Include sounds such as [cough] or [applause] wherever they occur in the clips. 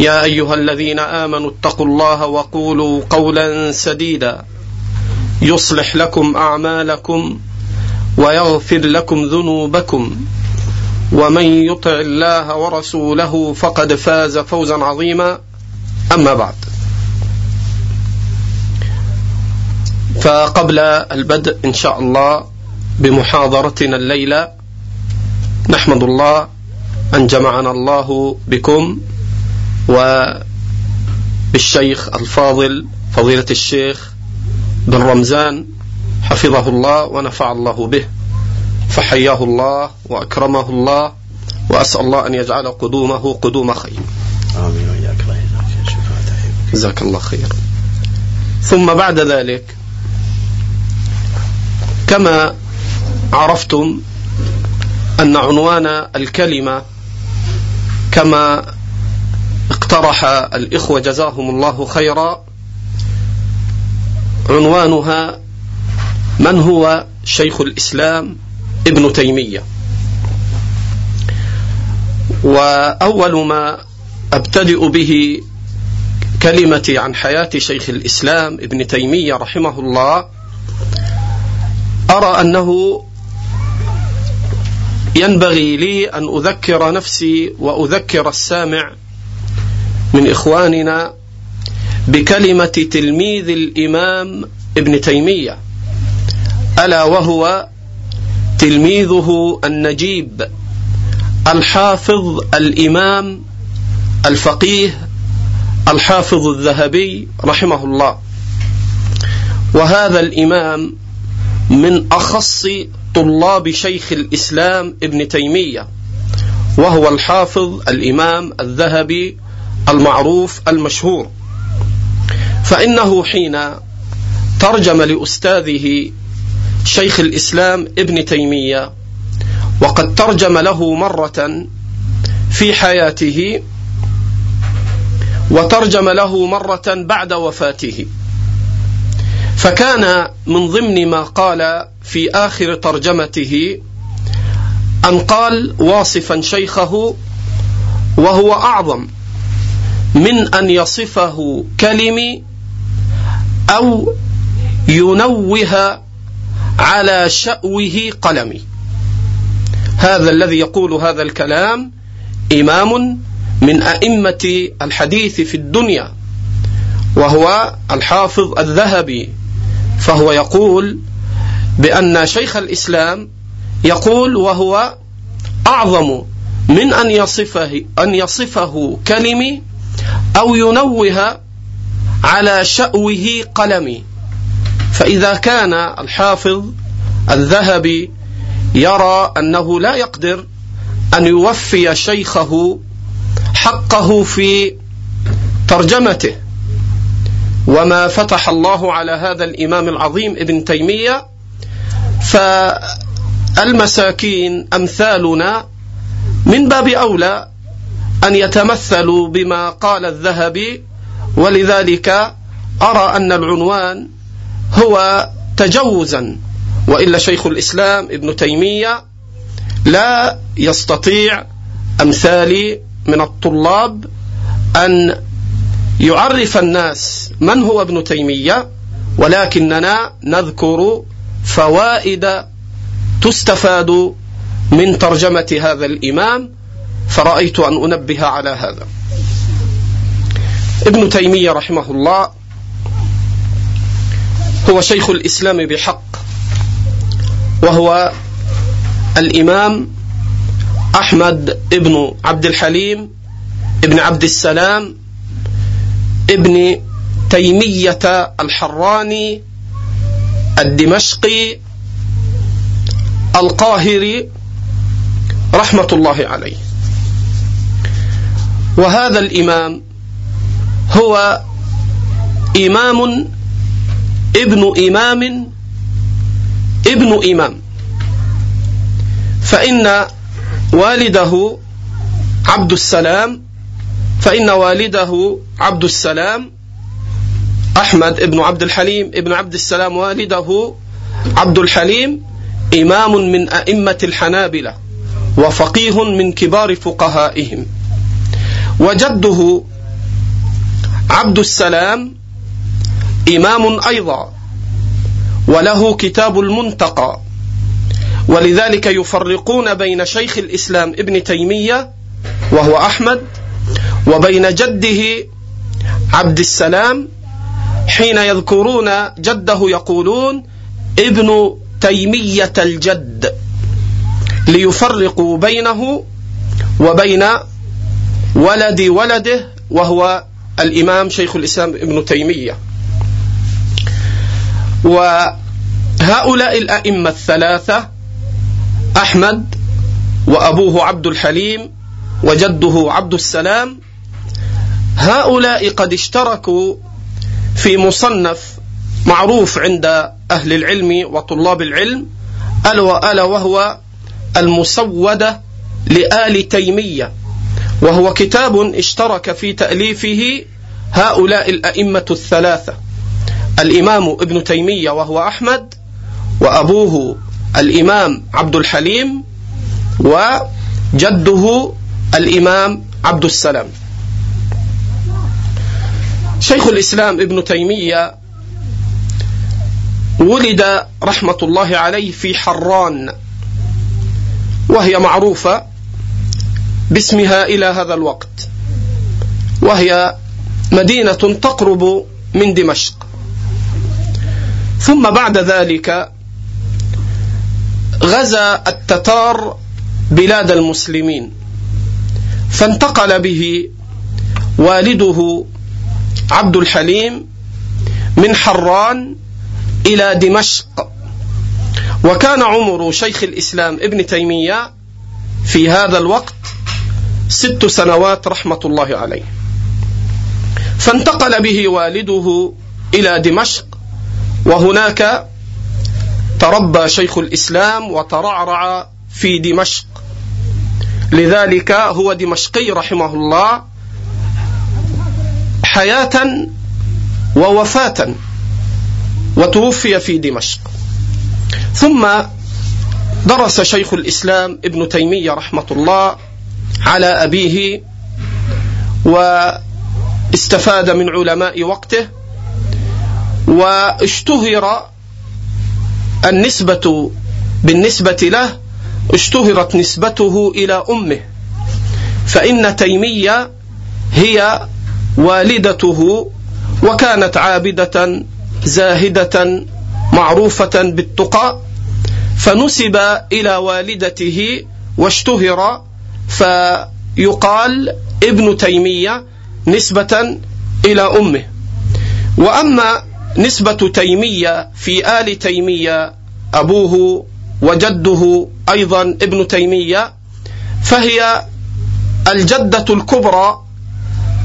يا أيها الذين آمنوا اتقوا الله وقولوا قولا سديدا. يصلح لكم أعمالكم ويغفر لكم ذنوبكم. ومن يطع الله ورسوله فقد فاز فوزا عظيما. أما بعد. فقبل البدء إن شاء الله بمحاضرتنا الليلة نحمد الله أن جمعنا الله بكم وبالشيخ الفاضل فضيلة الشيخ بن رمزان حفظه الله ونفع الله به فحياه الله وأكرمه الله وأسأل الله أن يجعل قدومه قدوم خير. آمين وإياك الله جزاك الله خير. ثم بعد ذلك كما عرفتم أن عنوان الكلمة كما اقترح الإخوة جزاهم الله خيرا. عنوانها من هو شيخ الإسلام ابن تيمية؟ وأول ما أبتدئ به كلمتي عن حياة شيخ الإسلام ابن تيمية رحمه الله أرى أنه ينبغي لي أن أذكر نفسي وأذكر السامع من إخواننا بكلمة تلميذ الإمام ابن تيمية ألا وهو تلميذه النجيب الحافظ الإمام الفقيه الحافظ الذهبي رحمه الله. وهذا الإمام من أخص طلاب شيخ الإسلام ابن تيمية وهو الحافظ الإمام الذهبي المعروف المشهور. فإنه حين ترجم لأستاذه شيخ الإسلام ابن تيمية وقد ترجم له مرة في حياته وترجم له مرة بعد وفاته. فكان من ضمن ما قال في آخر ترجمته أن قال واصفا شيخه وهو أعظم. من أن يصفه كلمي أو ينوه على شأوه قلمي. هذا الذي يقول هذا الكلام إمام من أئمة الحديث في الدنيا وهو الحافظ الذهبي. فهو يقول بأن شيخ الإسلام يقول وهو أعظم من أن يصفه أن يصفه كلمي أو ينوه على شأوه قلمي. فإذا كان الحافظ الذهبي يرى أنه لا يقدر أن يوفي شيخه حقه في ترجمته. وما فتح الله على هذا الإمام العظيم ابن تيمية فالمساكين أمثالنا من باب أولى أن يتمثلوا بما قال الذهبي ولذلك أرى أن العنوان هو تجوزا وإلا شيخ الإسلام ابن تيمية لا يستطيع امثالي من الطلاب أن يعرف الناس من هو ابن تيمية ولكننا نذكر فوائد تستفاد من ترجمة هذا الإمام فرأيت أن أنبه على هذا. ابن تيمية رحمه الله هو شيخ الإسلام بحق وهو الإمام أحمد ابن عبد الحليم ابن عبد السلام ابن تيمية الحراني الدمشقي القاهري رحمة الله عليه. وهذا الإمام هو إمام ابن إمام ابن إمام. فإن والده عبد السلام فإن والده عبد السلام أحمد ابن عبد الحليم ابن عبد السلام والده عبد الحليم إمام من أئمة الحنابلة وفقيه من كبار فقهائهم. وجده عبد السلام إمام أيضا وله كتاب المنتقى. ولذلك يفرقون بين شيخ الإسلام ابن تيمية وهو أحمد وبين جده عبد السلام حين يذكرون جده يقولون ابن تيمية الجد. ليفرقوا بينه وبين ولد ولده وهو الإمام شيخ الإسلام ابن تيمية. وهؤلاء الأئمة الثلاثة أحمد وأبوه عبد الحليم وجده عبد السلام هؤلاء قد اشتركوا في مصنف معروف عند أهل العلم وطلاب العلم ألا وهو المسودة لآل تيمية. وهو كتاب اشترك في تأليفه هؤلاء الأئمة الثلاثة. الإمام ابن تيمية وهو أحمد وأبوه الإمام عبد الحليم وجده الإمام عبد السلام. شيخ الإسلام ابن تيمية ولد رحمة الله عليه في حران وهي معروفة باسمها إلى هذا الوقت. وهي مدينة تقرب من دمشق. ثم بعد ذلك غزا التتار بلاد المسلمين. فانتقل به والده عبد الحليم من حران إلى دمشق. وكان عمر شيخ الإسلام ابن تيمية في هذا الوقت ست سنوات رحمة الله عليه. فانتقل به والده إلى دمشق وهناك تربى شيخ الإسلام وترعرع في دمشق. لذلك هو دمشقي رحمه الله حياة ووفاة وتوفي في دمشق. ثم درس شيخ الإسلام ابن تيمية رحمة الله على أبيه واستفاد من علماء وقته واشتهر النسبة بالنسبة له اشتهرت نسبته إلى أمه فإن تيمية هي والدته وكانت عابدة زاهدة معروفة بالتقى فنسب إلى والدته واشتهر فيقال ابن تيمية نسبة إلى أمه. وأما نسبة تيمية في آل تيمية أبوه وجده أيضا ابن تيمية فهي الجدة الكبرى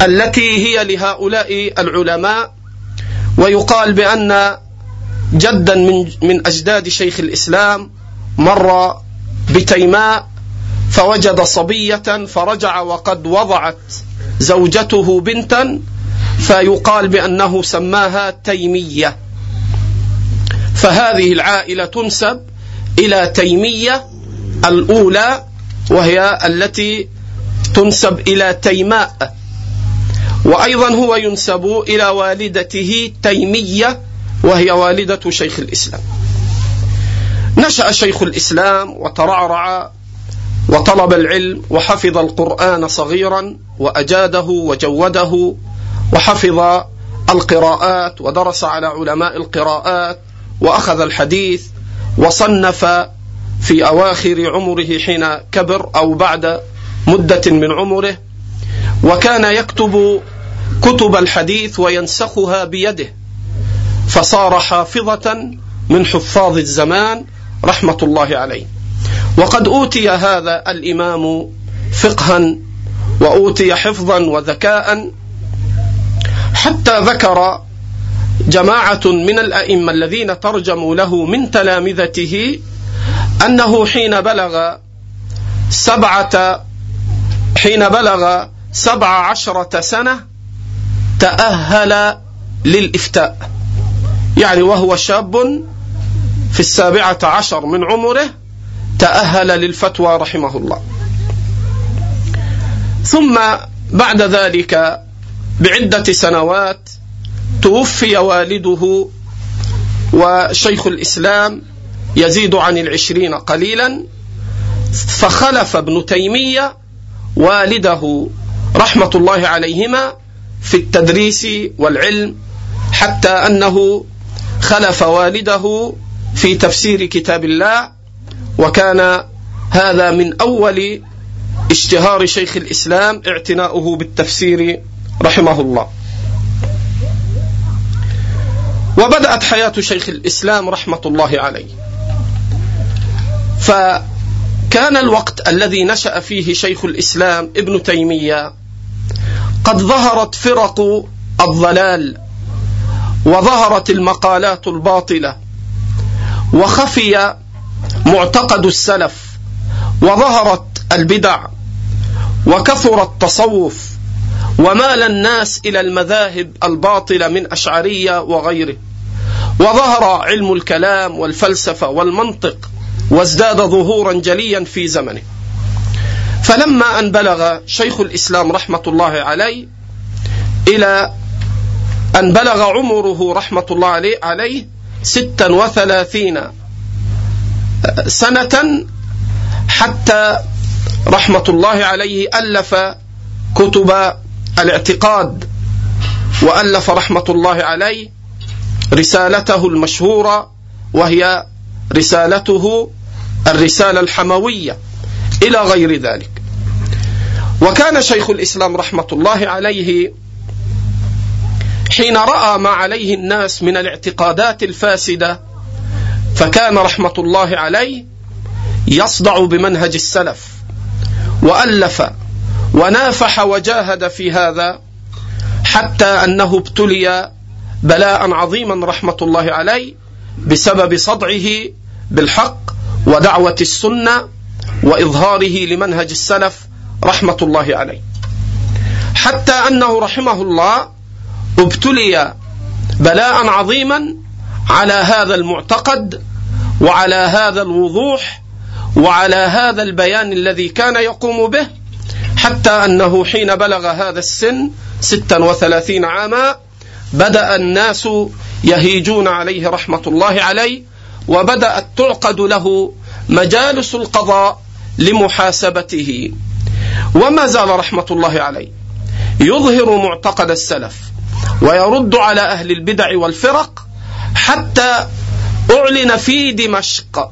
التي هي لهؤلاء العلماء ويقال بأن جدا من من أجداد شيخ الإسلام مر بتيماء فوجد صبية فرجع وقد وضعت زوجته بنتا فيقال بأنه سماها تيمية. فهذه العائلة تنسب إلى تيمية الأولى وهي التي تنسب إلى تيماء. وأيضا هو ينسب إلى والدته تيمية وهي والدة شيخ الإسلام. نشأ شيخ الإسلام وترعرع وطلب العلم وحفظ القرآن صغيرا وأجاده وجوده وحفظ القراءات ودرس على علماء القراءات وأخذ الحديث وصنف في أواخر عمره حين كبر أو بعد مدة من عمره وكان يكتب كتب الحديث وينسخها بيده فصار حافظة من حفاظ الزمان رحمة الله عليه. وقد أوتي هذا الإمام فقها وأوتي حفظا وذكاء حتى ذكر جماعة من الأئمة الذين ترجموا له من تلامذته أنه حين بلغ سبعة حين بلغ سبع عشرة سنة تأهل للإفتاء. يعني وهو شاب في السابعة عشر من عمره تأهل للفتوى رحمه الله ثم بعد ذلك بعدة سنوات توفي والده وشيخ الإسلام يزيد عن العشرين قليلا فخلف ابن تيمية والده رحمة الله عليهما في التدريس والعلم حتى أنه خلف والده في تفسير كتاب الله وكان هذا من أول اشتهار شيخ الإسلام اعتناؤه بالتفسير رحمه الله. وبدأت حياة شيخ الإسلام رحمة الله عليه. فكان الوقت الذي نشأ فيه شيخ الإسلام ابن تيمية قد ظهرت فرق الضلال وظهرت المقالات الباطلة وخفي معتقد السلف وظهرت البدع وكثر التصوف ومال الناس إلى المذاهب الباطلة من أشعرية وغيره. وظهر علم الكلام والفلسفة والمنطق وازداد ظهورا جليا في زمنه. فلما أن بلغ شيخ الإسلام رحمة الله عليه إلى أن بلغ عمره رحمة الله عليه عليه ستا وثلاثين سنة حتى رحمة الله عليه ألف كتب الاعتقاد وألف رحمة الله عليه رسالته المشهورة وهي رسالته الرسالة الحموية إلى غير ذلك. وكان شيخ الإسلام رحمة الله عليه حين رأى ما عليه الناس من الاعتقادات الفاسدة فكان رحمة الله عليه يصدع بمنهج السلف وألف ونافح وجاهد في هذا حتى أنه ابتلي بلاء عظيما رحمة الله عليه بسبب صدعه بالحق ودعوة السنة وإظهاره لمنهج السلف رحمة الله عليه. حتى أنه رحمه الله ابتلي بلاء عظيما على هذا المعتقد وعلى هذا الوضوح وعلى هذا البيان الذي كان يقوم به حتى أنه حين بلغ هذا السن ستا وثلاثين عاما بدأ الناس يهيجون عليه رحمة الله عليه وبدأت تعقد له مجالس القضاء لمحاسبته. وما زال رحمة الله عليه يظهر معتقد السلف ويرد على أهل البدع والفرق حتى أعلن في دمشق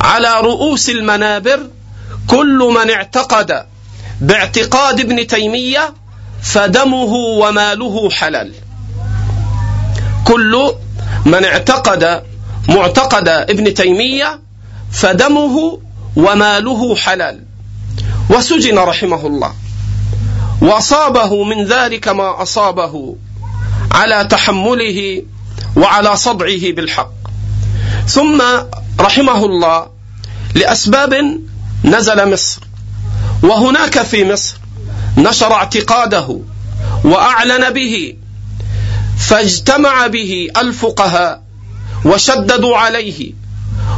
على رؤوس المنابر كل من اعتقد باعتقاد ابن تيمية فدمه وماله حلال كل من اعتقد معتقد ابن تيمية فدمه وماله حلال وسجن رحمه الله. وأصابه من ذلك ما أصابه على تحمله وعلى صدعه بالحق. ثم رحمه الله لأسباب نزل مصر وهناك في مصر نشر اعتقاده وأعلن به فاجتمع به الفقهاء وشددوا عليه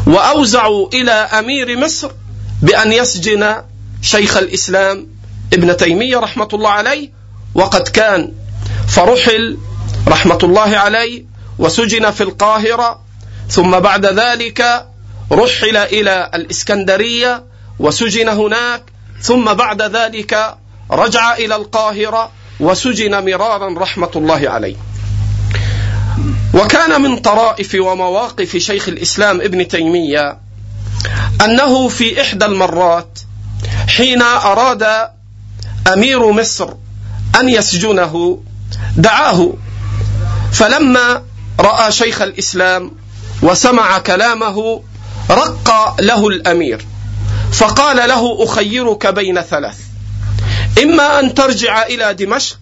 وأوزعوا إلى أمير مصر بأن يسجن شيخ الإسلام ابن تيمية رحمة الله عليه وقد كان فرحل رحمة الله عليه وسجن في القاهرة. ثم بعد ذلك رحل إلى الإسكندرية وسجن هناك. ثم بعد ذلك رجع إلى القاهرة وسجن مرارا رحمة الله عليه. وكان من طرائف ومواقف شيخ الإسلام ابن تيمية أنه في إحدى المرات حين أراد أمير مصر أن يسجنه دعاه. فلما رأى شيخ الإسلام وسمع كلامه رق له الأمير فقال له أخيرك بين ثلاث إما أن ترجع إلى دمشق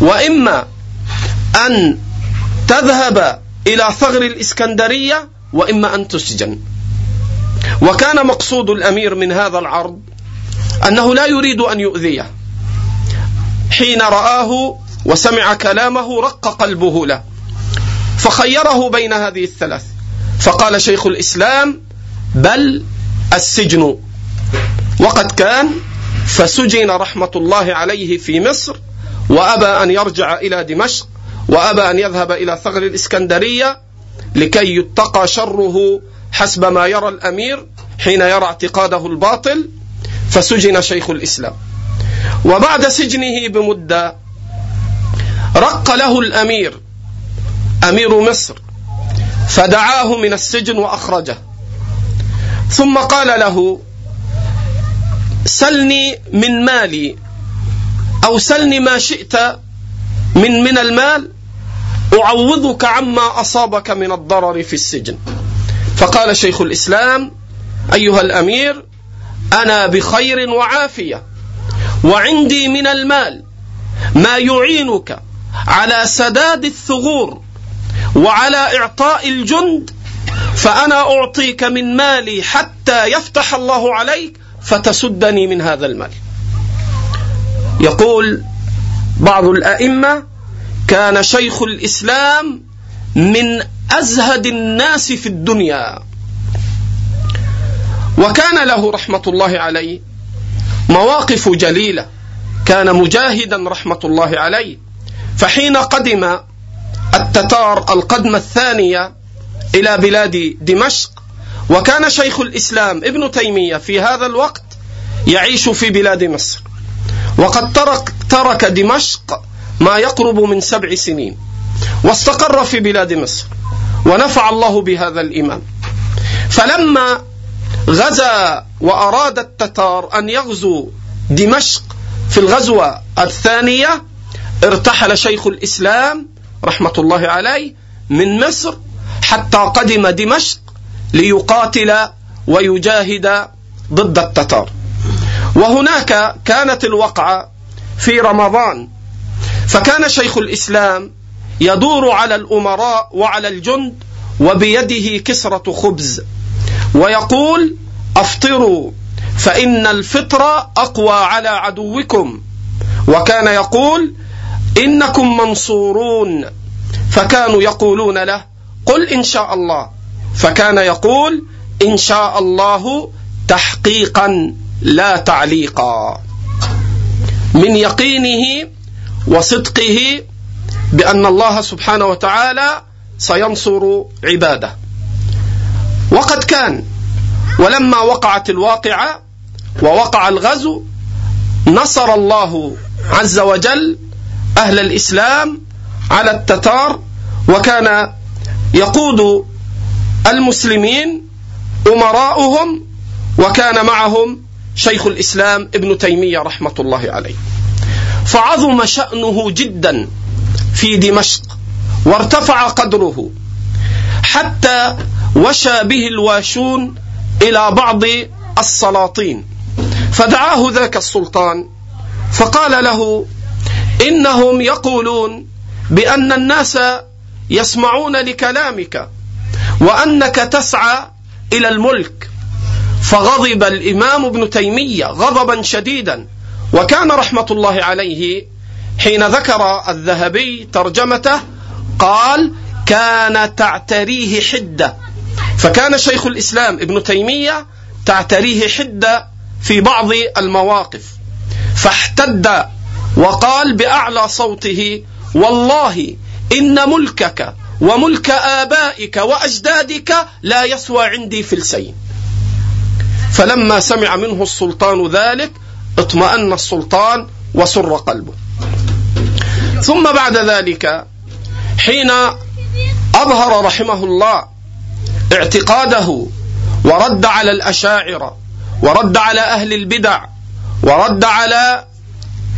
وإما أن تذهب إلى ثغر الإسكندرية وإما أن تسجن. وكان مقصود الأمير من هذا العرض أنه لا يريد أن يؤذيه. حين رآه وسمع كلامه رق قلبه له. فخيره بين هذه الثلاث. فقال شيخ الإسلام بل السجن. وقد كان فسجن رحمة الله عليه في مصر وأبى أن يرجع إلى دمشق وأبى أن يذهب إلى ثغر الإسكندرية لكي يتقى شره حسب ما يرى الأمير حين يرى اعتقاده الباطل. فسجن شيخ الإسلام. وبعد سجنه بمدة رق له الأمير أمير مصر فدعاه من السجن وأخرجه. ثم قال له سلني من مالي أو سلني ما شئت من من المال أعوضك عما أصابك من الضرر في السجن. فقال شيخ الإسلام أيها الأمير أنا بخير وعافية وعندي من المال ما يعينك على سداد الثغور وعلى إعطاء الجند فأنا أعطيك من مالي حتى يفتح الله عليك فتسدني من هذا المال. يقول بعض الأئمة كان شيخ الإسلام من أزهد الناس في الدنيا. وكان له رحمة الله عليه مواقف جليلة. كان مجاهدا رحمة الله عليه. فحين قدم التتار القدمة الثانية إلى بلاد دمشق. وكان شيخ الإسلام ابن تيمية في هذا الوقت يعيش في بلاد مصر. وقد ترك, ترك دمشق ما يقرب من سبع سنين. واستقر في بلاد مصر. ونفع الله بهذا الإمام فلما غزا وأراد التتار أن يغزوا دمشق في الغزوة الثانية ارتحل شيخ الإسلام رحمة الله عليه من مصر حتى قدم دمشق ليقاتل ويجاهد ضد التتار. وهناك كانت الوقعة في رمضان فكان شيخ الإسلام يدور على الأمراء وعلى الجند وبيده كسرة خبز ويقول أفطروا فإن الفطر أقوى على عدوكم. وكان يقول إنكم منصورون. فكانوا يقولون له قل إن شاء الله. فكان يقول إن شاء الله تحقيقا لا تعليقا. من يقينه وصدقه بأن الله سبحانه وتعالى سينصر عباده. وقد كان ولما وقعت الواقعة ووقع الغزو نصر الله عز وجل أهل الإسلام على التتار وكان يقود المسلمين أمراؤهم وكان معهم شيخ الإسلام ابن تيمية رحمة الله عليه. فعظم شأنه جدا في دمشق وارتفع قدره حتى وشى به الواشون إلى بعض السلاطين فدعاه ذاك السلطان فقال له إنهم يقولون بأن الناس يسمعون لكلامك وأنك تسعى إلى الملك. فغضب الإمام ابن تيمية غضبا شديدا. وكان رحمة الله عليه حين ذكر الذهبي ترجمته قال كان تعتريه حدة فكان شيخ الإسلام ابن تيمية تعتريه حدة في بعض المواقف. فاحتد وقال بأعلى صوته والله إن ملكك وملك آبائك وأجدادك لا يسوى عندي فلسين. فلما سمع منه السلطان ذلك اطمأن السلطان وسر قلبه. ثم بعد ذلك حين أظهر رحمه الله اعتقاده ورد على الأشاعرة ورد على أهل البدع ورد على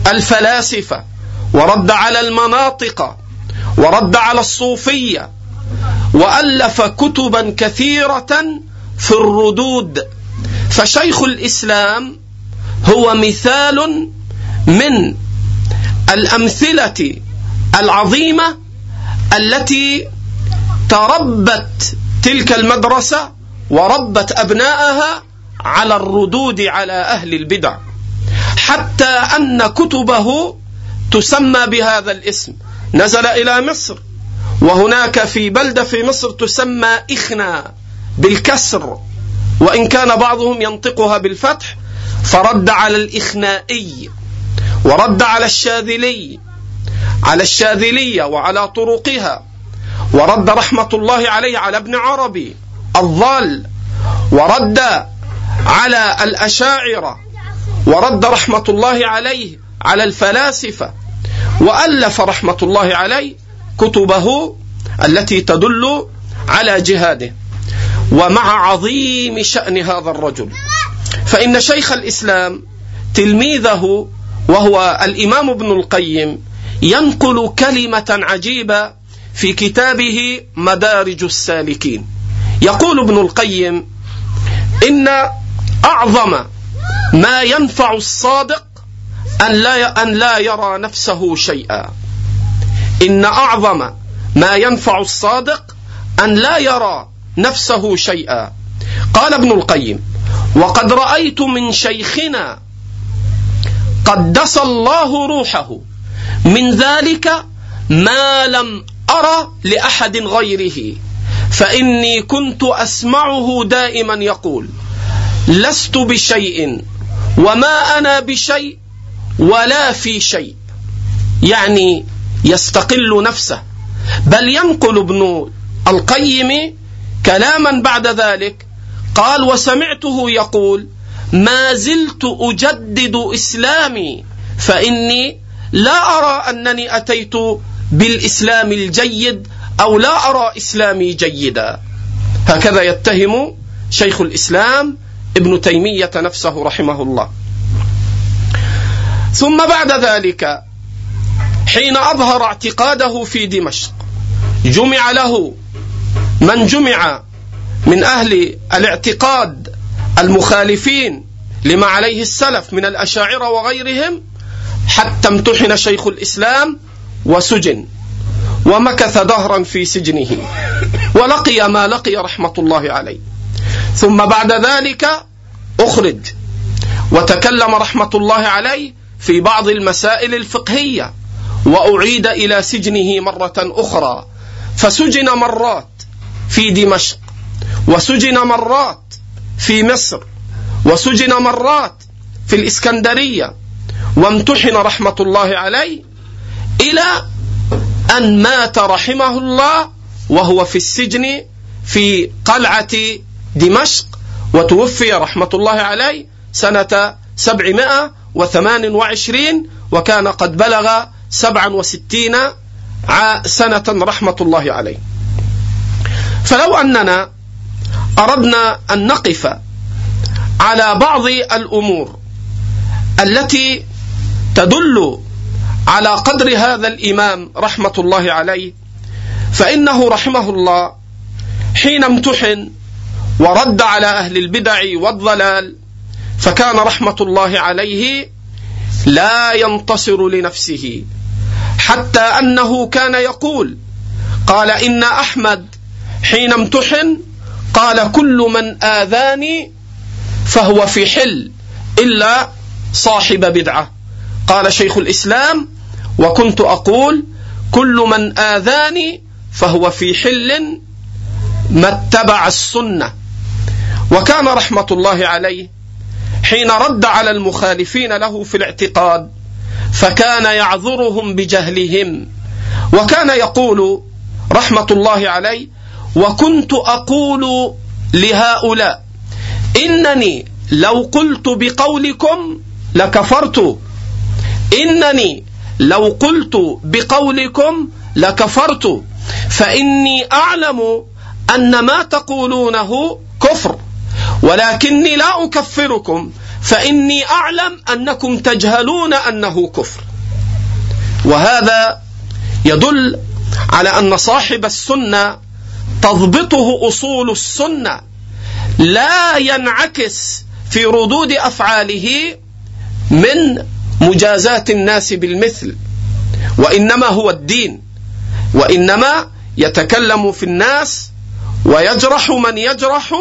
الفلاسفة ورد على المناطق ورد على الصوفية وألف كتبا كثيرة في الردود. فشيخ الإسلام هو مثال من الأمثلة العظيمة التي تربت تلك المدرسة وربت أبناءها على الردود على أهل البدع. حتى أن كتبه تسمى بهذا الاسم. نزل إلى مصر وهناك في بلدة في مصر تسمى إخنا بالكسر وإن كان بعضهم ينطقها بالفتح فرد على الإخنائي ورد على الشاذلي على الشاذلية وعلى طرقها ورد رحمة الله عليه على ابن عربي الضال ورد على الأشاعرة ورد رحمة الله عليه على الفلاسفة وألف رحمة الله عليه كتبه التي تدل على جهاده. ومع عظيم شأن هذا الرجل فإن شيخ الإسلام تلميذه وهو الإمام ابن القيم ينقل كلمة عجيبة في كتابه مدارج السالكين. يقول ابن القيم إن أعظم ما ينفع الصادق أن لا أن لا يرى نفسه شيئا. إن أعظم ما ينفع الصادق أن لا يرى نفسه شيئا. قال ابن القيم وقد رأيت من شيخنا قدس الله روحه. من ذلك ما لم أرى لأحد غيره. فإني كنت أسمعه دائما يقول لست بشيء وما أنا بشيء ولا في شيء. يعني يستقل نفسه. بل ينقل ابن القيم كلاما بعد ذلك قال وسمعته يقول ما زلت أجدد إسلامي فإني لا أرى أنني أتيت بالإسلام الجيد أو لا أرى إسلامي جيدا. هكذا يتهم شيخ الإسلام ابن تيمية نفسه رحمه الله. ثم بعد ذلك حين أظهر اعتقاده في دمشق جمع له من جمع من أهل الاعتقاد المخالفين لما عليه السلف من الأشاعرة وغيرهم حتى امتحن شيخ الإسلام وسجن ومكث دهرا في سجنه ولقي ما لقي رحمة الله عليه. ثم بعد ذلك أخرج. وتكلم رحمة الله عليه في بعض المسائل الفقهية وأعيد إلى سجنه مرة أخرى. فسجن مرات في دمشق وسجن مرات في مصر وسجن مرات في الإسكندرية. وامتحن رحمة الله عليه إلى أن مات رحمه الله وهو في السجن في قلعة دمشق وتوفي رحمة الله عليه سنة سبعمائة وثمان وعشرين وكان قد بلغ سبعا وستين سنة رحمة الله عليه. فلو أننا أردنا أن نقف على بعض الأمور التي تدل على قدر هذا الإمام رحمة الله عليه فإنه رحمه الله حين امتحن ورد على أهل البدع والضلال فكان رحمة الله عليه لا ينتصر لنفسه حتى أنه كان يقول قال إن أحمد حين امتحن قال كل من آذاني فهو في حل إلا صاحب بدعة. قال شيخ الإسلام وكنت أقول كل من آذاني فهو في حل ما اتبع السنة. وكان رحمة الله عليه حين رد على المخالفين له في الاعتقاد فكان يعذرهم بجهلهم وكان يقول رحمة الله عليه وكنت أقول لهؤلاء إنني لو قلت بقولكم لكفرت إنني لو قلت بقولكم لكفرت فإني أعلم أن ما تقولونه كفر. ولكني لا أكفركم فإني أعلم أنكم تجهلون أنه كفر. وهذا يدل على أن صاحب السنة تضبطه أصول السنة لا ينعكس في ردود أفعاله من مجازات الناس بالمثل وإنما هو الدين وإنما يتكلم في الناس ويجرح من يجرح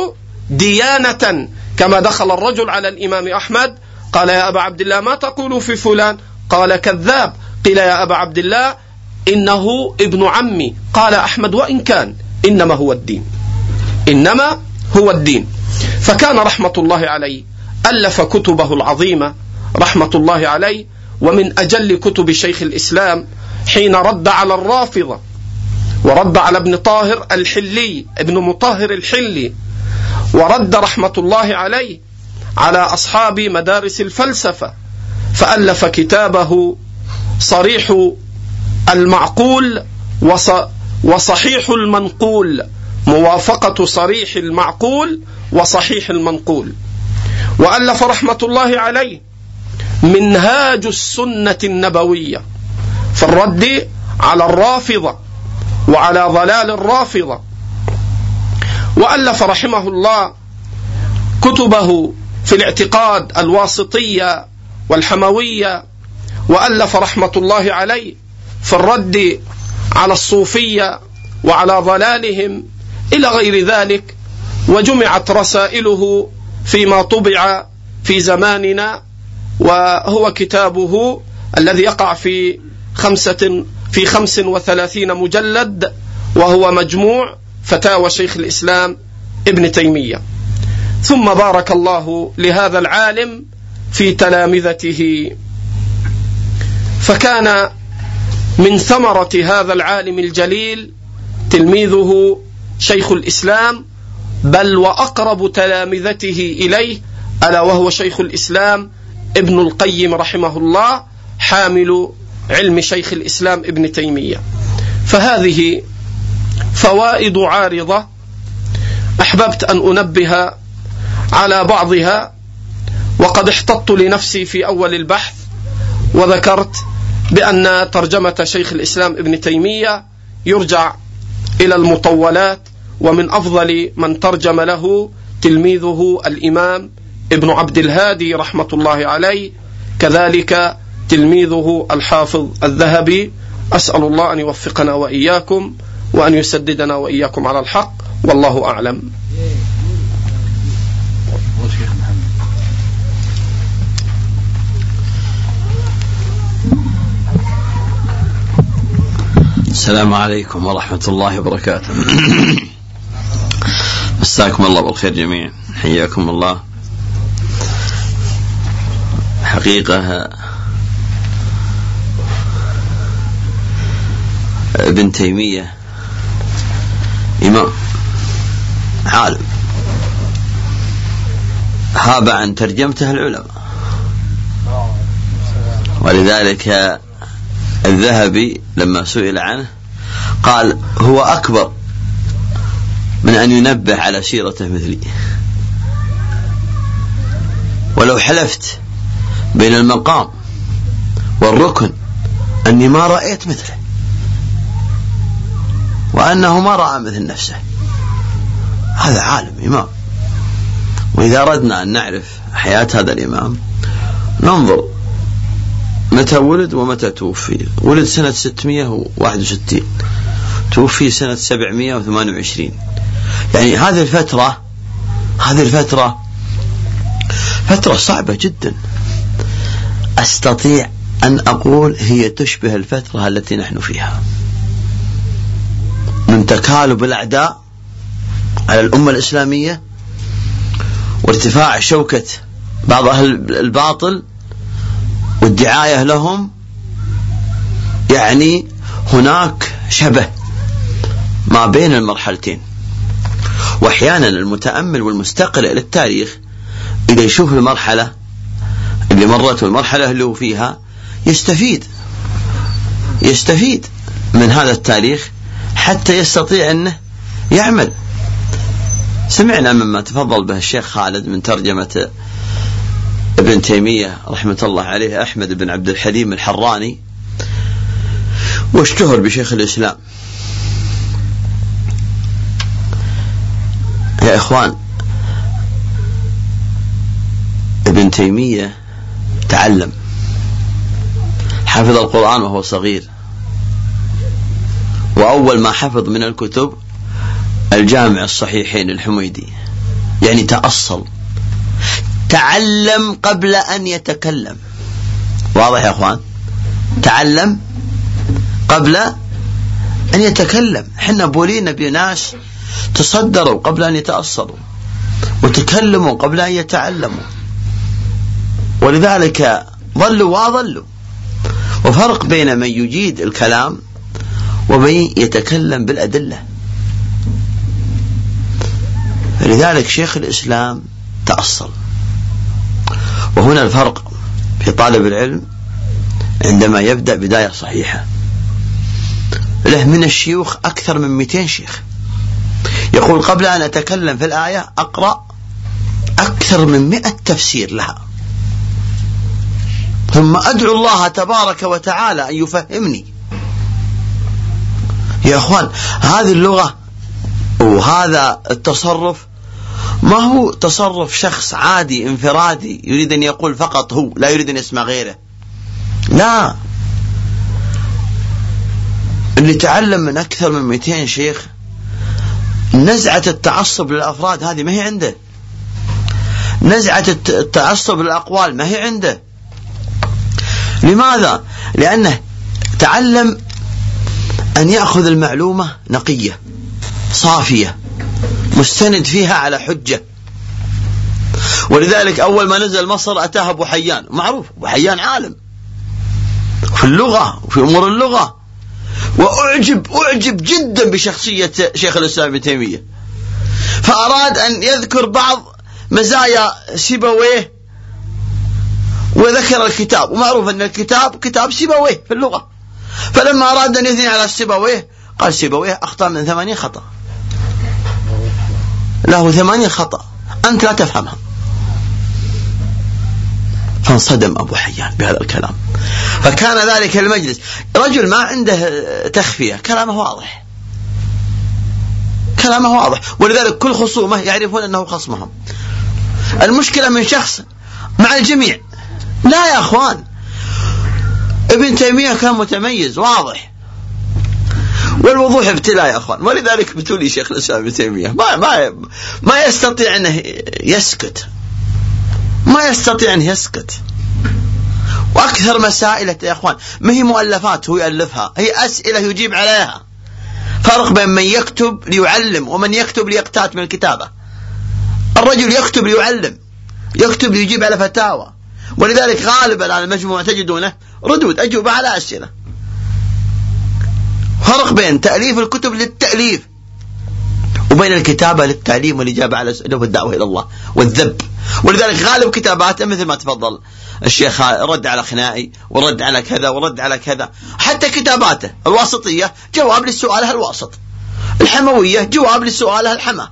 ديانة كما دخل الرجل على الإمام أحمد. قال يا أبا عبد الله ما تقول في فلان؟ قال كذاب. قيل يا أبا عبد الله إنه ابن عمي. قال أحمد وإن كان إنما هو الدين. إنما هو الدين. فكان رحمة الله عليه ألف كتبه العظيمة رحمة الله عليه ومن أجل كتب شيخ الإسلام حين رد على الرافضة ورد على ابن طاهر الحلي ابن مطهر الحلي ورد رحمة الله عليه على أصحاب مدارس الفلسفة فألف كتابه صريح المعقول وصحيح المنقول موافقة صريح المعقول وصحيح المنقول. وألف رحمة الله عليه منهاج السنة النبوية في الرد على الرافضة وعلى ضلال الرافضة. وألف رحمه الله كتبه في الاعتقاد الواسطية والحموية وألف رحمة الله عليه في الرد على الصوفية وعلى ضلالهم إلى غير ذلك وجمعت رسائله فيما طبع في زماننا وهو كتابه الذي يقع في خمسة في خمس وثلاثين مجلد وهو مجموع فتاوى شيخ الإسلام ابن تيمية. ثم بارك الله لهذا العالم في تلامذته. فكان من ثمرة هذا العالم الجليل تلميذه شيخ الإسلام بل وأقرب تلامذته إليه ألا وهو شيخ الإسلام ابن القيم رحمه الله حامل علم شيخ الإسلام ابن تيمية. فهذه فوائد عارضة. أحببت أن أنبه على بعضها. وقد احتطت لنفسي في أول البحث. وذكرت بأن ترجمة شيخ الإسلام ابن تيمية يرجع إلى المطولات. ومن أفضل من ترجم له تلميذه الإمام ابن عبد الهادي رحمة الله عليه. كذلك تلميذه الحافظ الذهبي. أسأل الله أن يوفقنا وإياكم. وأن يسددنا وإياكم على الحق. والله أعلم. السلام عليكم ورحمة الله وبركاته. مساكم الله بالخير جميعا. حياكم الله. حقيقة ابن تيمية إمام عالم. هاب عن ترجمته العلماء. ولذلك الذهبي لما سئل عنه قال هو أكبر من أن ينبه على سيرته مثلي. ولو حلفت بين المقام والركن أني ما رأيت مثله. وأنه ما رأى مثل نفسه. هذا عالم إمام. وإذا أردنا أن نعرف حياة هذا الإمام ننظر متى ولد ومتى توفي. ولد سنة 661 توفي سنة 728 يعني هذه الفترة هذه الفترة فترة صعبة جدا. أستطيع أن أقول هي تشبه الفترة التي نحن فيها. من تكالب الأعداء على الأمة الإسلامية وارتفاع شوكة بعض أهل الباطل والدعاية لهم يعني هناك شبه ما بين المرحلتين. وأحيانا المتأمل والمستقرئ للتاريخ إذا يشوف المرحلة اللي مرت والمرحلة اللي هو فيها يستفيد يستفيد من هذا التاريخ حتى يستطيع أنه يعمل. سمعنا مما تفضل به الشيخ خالد من ترجمة ابن تيمية رحمة الله عليه أحمد بن عبد الحليم الحراني واشتهر بشيخ الإسلام. يا إخوان ابن تيمية تعلم حفظ القرآن وهو صغير. وأول ما حفظ من الكتب الجامع الصحيحين الحميدي. يعني تأصل. تعلم قبل أن يتكلم. واضح يا أخوان؟ تعلم قبل أن يتكلم. حنا بولينا بناس تصدروا قبل أن يتأصلوا. وتكلموا قبل أن يتعلموا. ولذلك ضلوا وأضلوا. وفرق بين من يجيد الكلام ومن يتكلم بالأدلة. لذلك شيخ الإسلام تأصل. وهنا الفرق في طالب العلم عندما يبدأ بداية صحيحة. له من الشيوخ أكثر من 200 شيخ. يقول قبل أن أتكلم في الآية أقرأ أكثر من مئة تفسير لها. ثم أدعو الله تبارك وتعالى أن يفهمني. يا أخوان هذه اللغة وهذا التصرف ما هو تصرف شخص عادي انفرادي يريد أن يقول فقط هو لا يريد أن يسمع غيره. لا. اللي تعلم من أكثر من 200 شيخ نزعة التعصب للأفراد هذه ما هي عنده. نزعة التعصب للأقوال ما هي عنده. لماذا؟ لأنه تعلم أن يأخذ المعلومة نقية صافية مستند فيها على حجة. ولذلك أول ما نزل مصر أتاه أبو حيان معروف أبو حيان عالم. في اللغة وفي أمور اللغة. وأعجب أعجب جدا بشخصية شيخ الإسلام ابن تيمية. فأراد أن يذكر بعض مزايا سيبويه وذكر الكتاب. ومعروف أن الكتاب كتاب سيبويه في اللغة. فلما أراد أن يثني على سيبويه قال سيبويه أخطأ من ثمانين خطأ. له ثمانين خطأ. أنت لا تفهمها. فانصدم أبو حيان بهذا الكلام. فكان ذلك المجلس. رجل ما عنده تخفية كلامه واضح. كلامه واضح. ولذلك كل خصومه يعرفون أنه خصمهم. المشكلة من شخص مع الجميع. لا يا أخوان. ابن تيمية كان متميز واضح. والوضوح ابتلاء يا أخوان. ولذلك ابتلي شيخ الإسلام ابن تيمية ما ما ما يستطيع انه يسكت. ما يستطيع انه يسكت. وأكثر مسائل يا أخوان ما هي مؤلفات هو يالفها هي أسئلة يجيب عليها. فرق بين من يكتب ليعلم ومن يكتب ليقتات من الكتابة. الرجل يكتب ليعلم يكتب ليجيب على فتاوى. ولذلك غالبا على المجموع تجدونه ردود أجوبة على أسئلة. فرق بين تأليف الكتب للتأليف وبين الكتابة للتعليم والإجابة على الأسئلة والدعوة إلى الله والذب. ولذلك غالب كتاباته مثل ما تفضل الشيخ رد على خنائي ورد على كذا ورد على كذا. حتى كتاباته الواسطية جواب للسؤال الواسط الحموية جواب للسؤال الحمى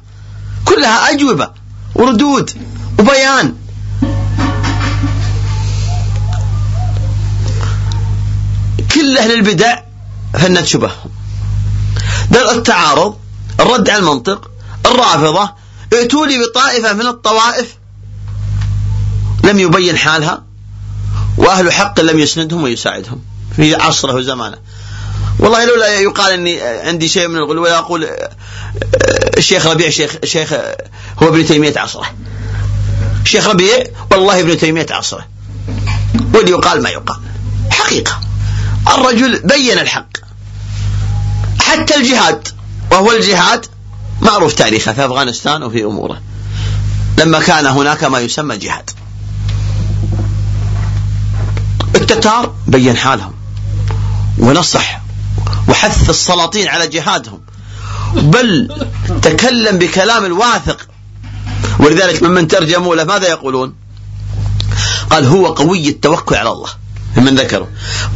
كلها أجوبة وردود وبيان. كل أهل البدع فنت شبههم دل التعارض الرد على المنطق الرافضة ائتوا لي بطائفة من الطوائف لم يبين حالها وأهل حق لم يسندهم ويساعدهم في عصره وزمانه والله لولا يقال إني عندي شيء من الغلو ولا أقول الشيخ ربيع شيخ شيخ هو ابن تيمية عصره. الشيخ ربيع والله ابن تيمية عصره. واللي يقال ما يقال. حقيقة. الرجل بين الحق. حتى الجهاد وهو الجهاد معروف تاريخه في أفغانستان وفي أموره. لما كان هناك ما يسمى جهاد. التتار بين حالهم. ونصح وحث السلاطين على جهادهم. بل تكلم بكلام الواثق. ولذلك ممن ترجموا له ماذا يقولون؟ قال هو قوي التوكل على الله. من ذكره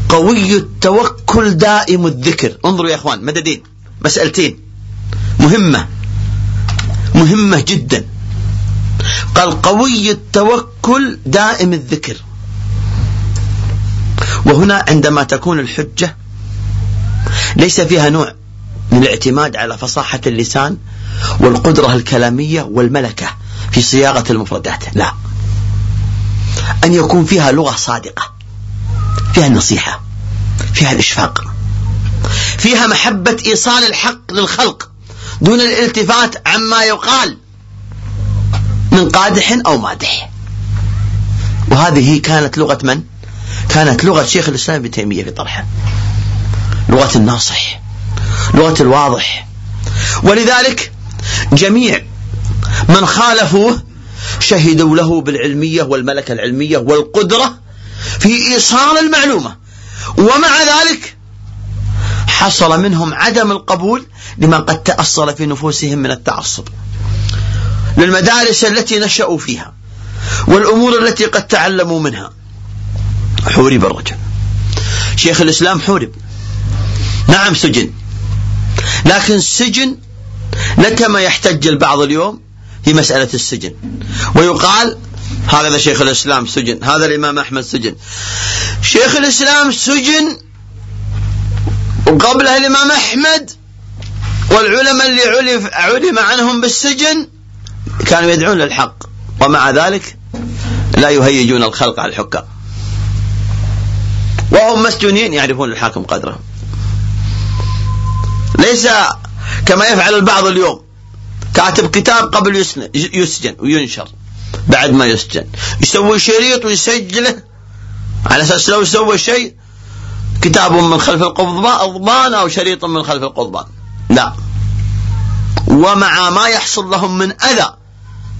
قوي التوكل دائم الذكر. انظروا يا إخوان مددين مسألتين. مهمة. مهمة جدا. قال قوي التوكل دائم الذكر. وهنا عندما تكون الحجة ليس فيها نوع من الاعتماد على فصاحة اللسان والقدرة الكلامية والملكة في صياغة المفردات. لا. أن يكون فيها لغة صادقة. فيها النصيحة فيها الإشفاق فيها محبة إيصال الحق للخلق دون الالتفات عما يقال من قادح أو مادح. وهذه كانت لغة من؟ كانت لغة شيخ الإسلام ابن تيمية في طرحه. لغة الناصح لغة الواضح. ولذلك جميع من خالفوه شهدوا له بالعلمية والملكة العلمية والقدرة في إيصال المعلومة. ومع ذلك حصل منهم عدم القبول لما قد تأصل في نفوسهم من التعصب. للمدارس التي نشأوا فيها والأمور التي قد تعلموا منها. حورب الرجل. شيخ الإسلام حورب. نعم سجن. لكن سجن لكما يحتج البعض اليوم في مسألة السجن. ويقال هذا شيخ الإسلام سجن. هذا الإمام أحمد سجن. شيخ الإسلام سجن وقبله الإمام أحمد والعلماء اللي علم عنهم بالسجن كانوا يدعون للحق. ومع ذلك لا يهيجون الخلق على الحكام. وهم مسجونين يعرفون الحاكم قدره ليس كما يفعل البعض اليوم. كاتب كتاب قبل يسجن وينشر. بعد ما يسجن. يسوي شريط ويسجله. على أساس لو سوى شيء كتاب من خلف القضبان أو شريط من خلف القضبان لا ومع ما يحصل لهم من أذى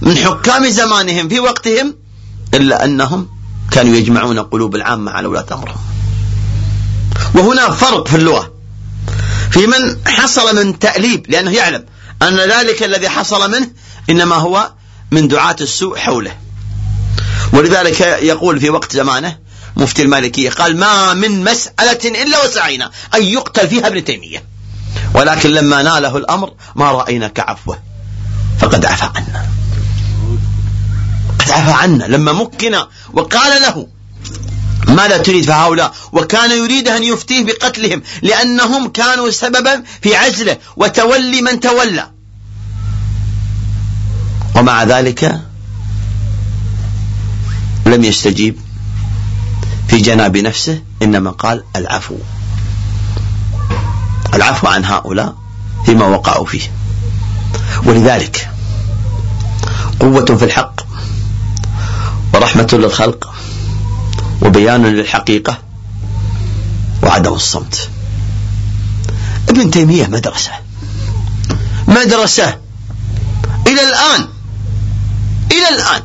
من حكام زمانهم في وقتهم إلا أنهم كانوا يجمعون قلوب العامة على ولاة أمرهم. وهنا فرق في اللغة. في من حصل من تأليب لأنه يعلم أن ذلك الذي حصل منه إنما هو من دعاة السوء حوله. ولذلك يقول في وقت زمانه مفتي المالكية قال ما من مسألة إلا وسعينا أن يقتل فيها ابن تيمية. ولكن لما ناله الأمر ما رأينا كعفوه فقد عفى عنا. قد عفى عنا. لما مكن وقال له ماذا تريد فهؤلاء؟ وكان يريد أن يفتيه بقتلهم لأنهم كانوا سببا في عزله وتولي من تولى. ومع ذلك لم يستجيب في جناب نفسه إنما قال العفو. العفو عن هؤلاء فيما وقعوا فيه. ولذلك قوة في الحق ورحمة للخلق وبيان للحقيقة وعدم الصمت. ابن تيمية مدرسة مدرسة إلى الآن إلى الآن.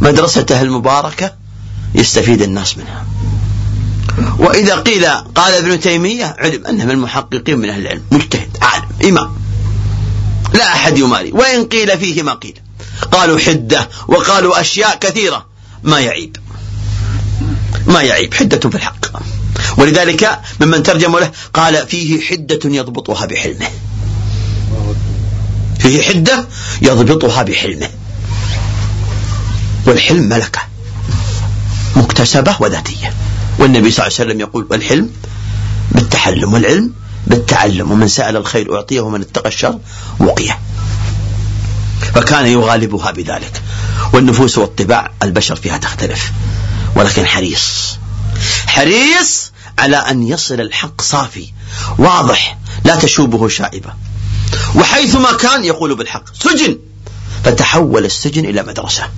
مدرسته المباركة يستفيد الناس منها. وإذا قيل قال ابن تيمية علم أنه من المحققين من أهل العلم. مجتهد عالم إمام. لا أحد يماري. وإن قيل فيه ما قيل. قالوا حدة وقالوا أشياء كثيرة. ما يعيب. ما يعيب. حدة في الحق. ولذلك ممن ترجم له قال فيه حدة يضبطها بحلمه. فيه حدة يضبطها بحلمه. والحلم ملكة مكتسبة وذاتية. والنبي صلى الله عليه وسلم يقول والحلم بالتحلم والعلم بالتعلم ومن سأل الخير أعطيه ومن اتقى الشر وقيه. فكان يغالبها بذلك. والنفوس والطباع البشر فيها تختلف. ولكن حريص حريص على أن يصل الحق صافي واضح لا تشوبه شائبة. وحيثما كان يقول بالحق سجن. فتحول السجن إلى مدرسة.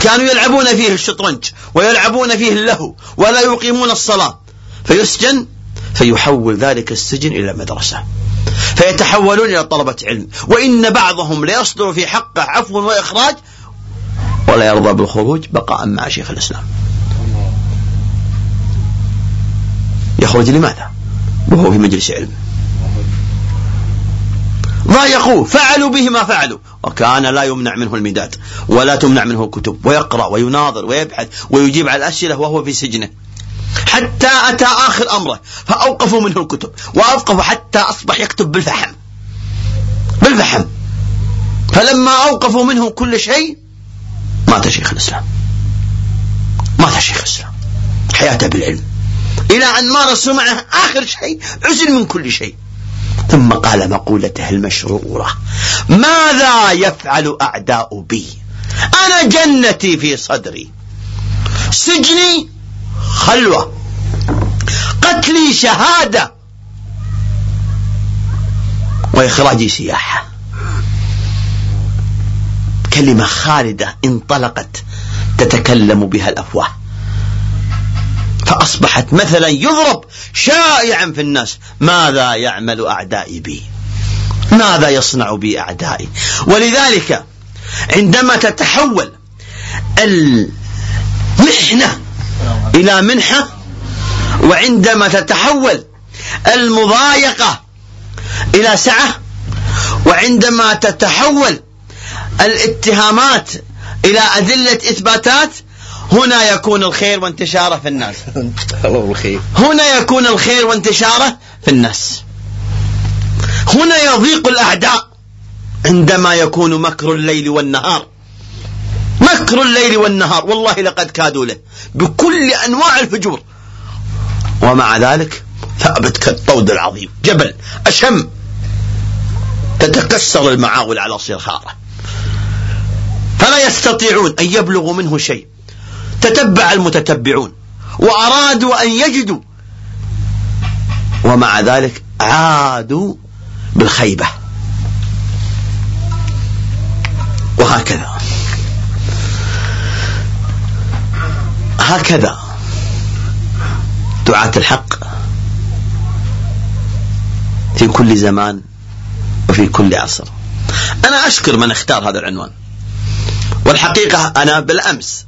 كانوا يلعبون فيه الشطرنج ويلعبون فيه اللهو ولا يقيمون الصلاة. فيسجن فيحول ذلك السجن إلى مدرسة. فيتحولون إلى طلبة علم. وإن بعضهم ليصدر في حقه عفو وإخراج ولا يرضى بالخروج بقاء مع شيخ الإسلام. يخرج لماذا؟ وهو في مجلس علم. ضايقوه فعلوا به ما فعلوا. وكان لا يمنع منه المداد ولا تمنع منه الكتب ويقرأ ويناظر ويبحث ويجيب على الأسئلة وهو في سجنه. حتى أتى آخر أمره فأوقفوا منه الكتب وأوقفوا حتى أصبح يكتب بالفحم. بالفحم. فلما أوقفوا منه كل شيء مات شيخ الإسلام. مات شيخ الإسلام. حياته بالعلم. إلى أن مارسوا معه آخر شيء عزل من كل شيء. ثم قال مقولته المشرورة ماذا يفعل أعداء بي؟ أنا جنتي في صدري سجني خلوة قتلي شهادة وإخراجي سياحة. كلمة خالدة انطلقت تتكلم بها الأفواه. فأصبحت مثلا يضرب شائعا في الناس. ماذا يعمل أعدائي بي؟ ماذا يصنع بي أعدائي؟ ولذلك عندما تتحول المحنة إلى منحة وعندما تتحول المضايقة إلى سعة وعندما تتحول الاتهامات إلى أدلة إثباتات هنا يكون الخير وانتشاره في الناس. [laughs] هنا يكون الخير وانتشاره في الناس. هنا يضيق الأعداء عندما يكون مكر الليل والنهار. مكر الليل والنهار والله لقد كادوا له بكل أنواع الفجور. ومع ذلك ثابت كالطود العظيم. جبل أشم. تتكسر المعاول على صرخاره فلا يستطيعون أن يبلغوا منه شيء. تتبع المتتبعون وأرادوا أن يجدوا. ومع ذلك عادوا بالخيبة. وهكذا. هكذا. دعاة الحق في كل زمان وفي كل عصر. أنا أشكر من اختار هذا العنوان. والحقيقة أنا بالأمس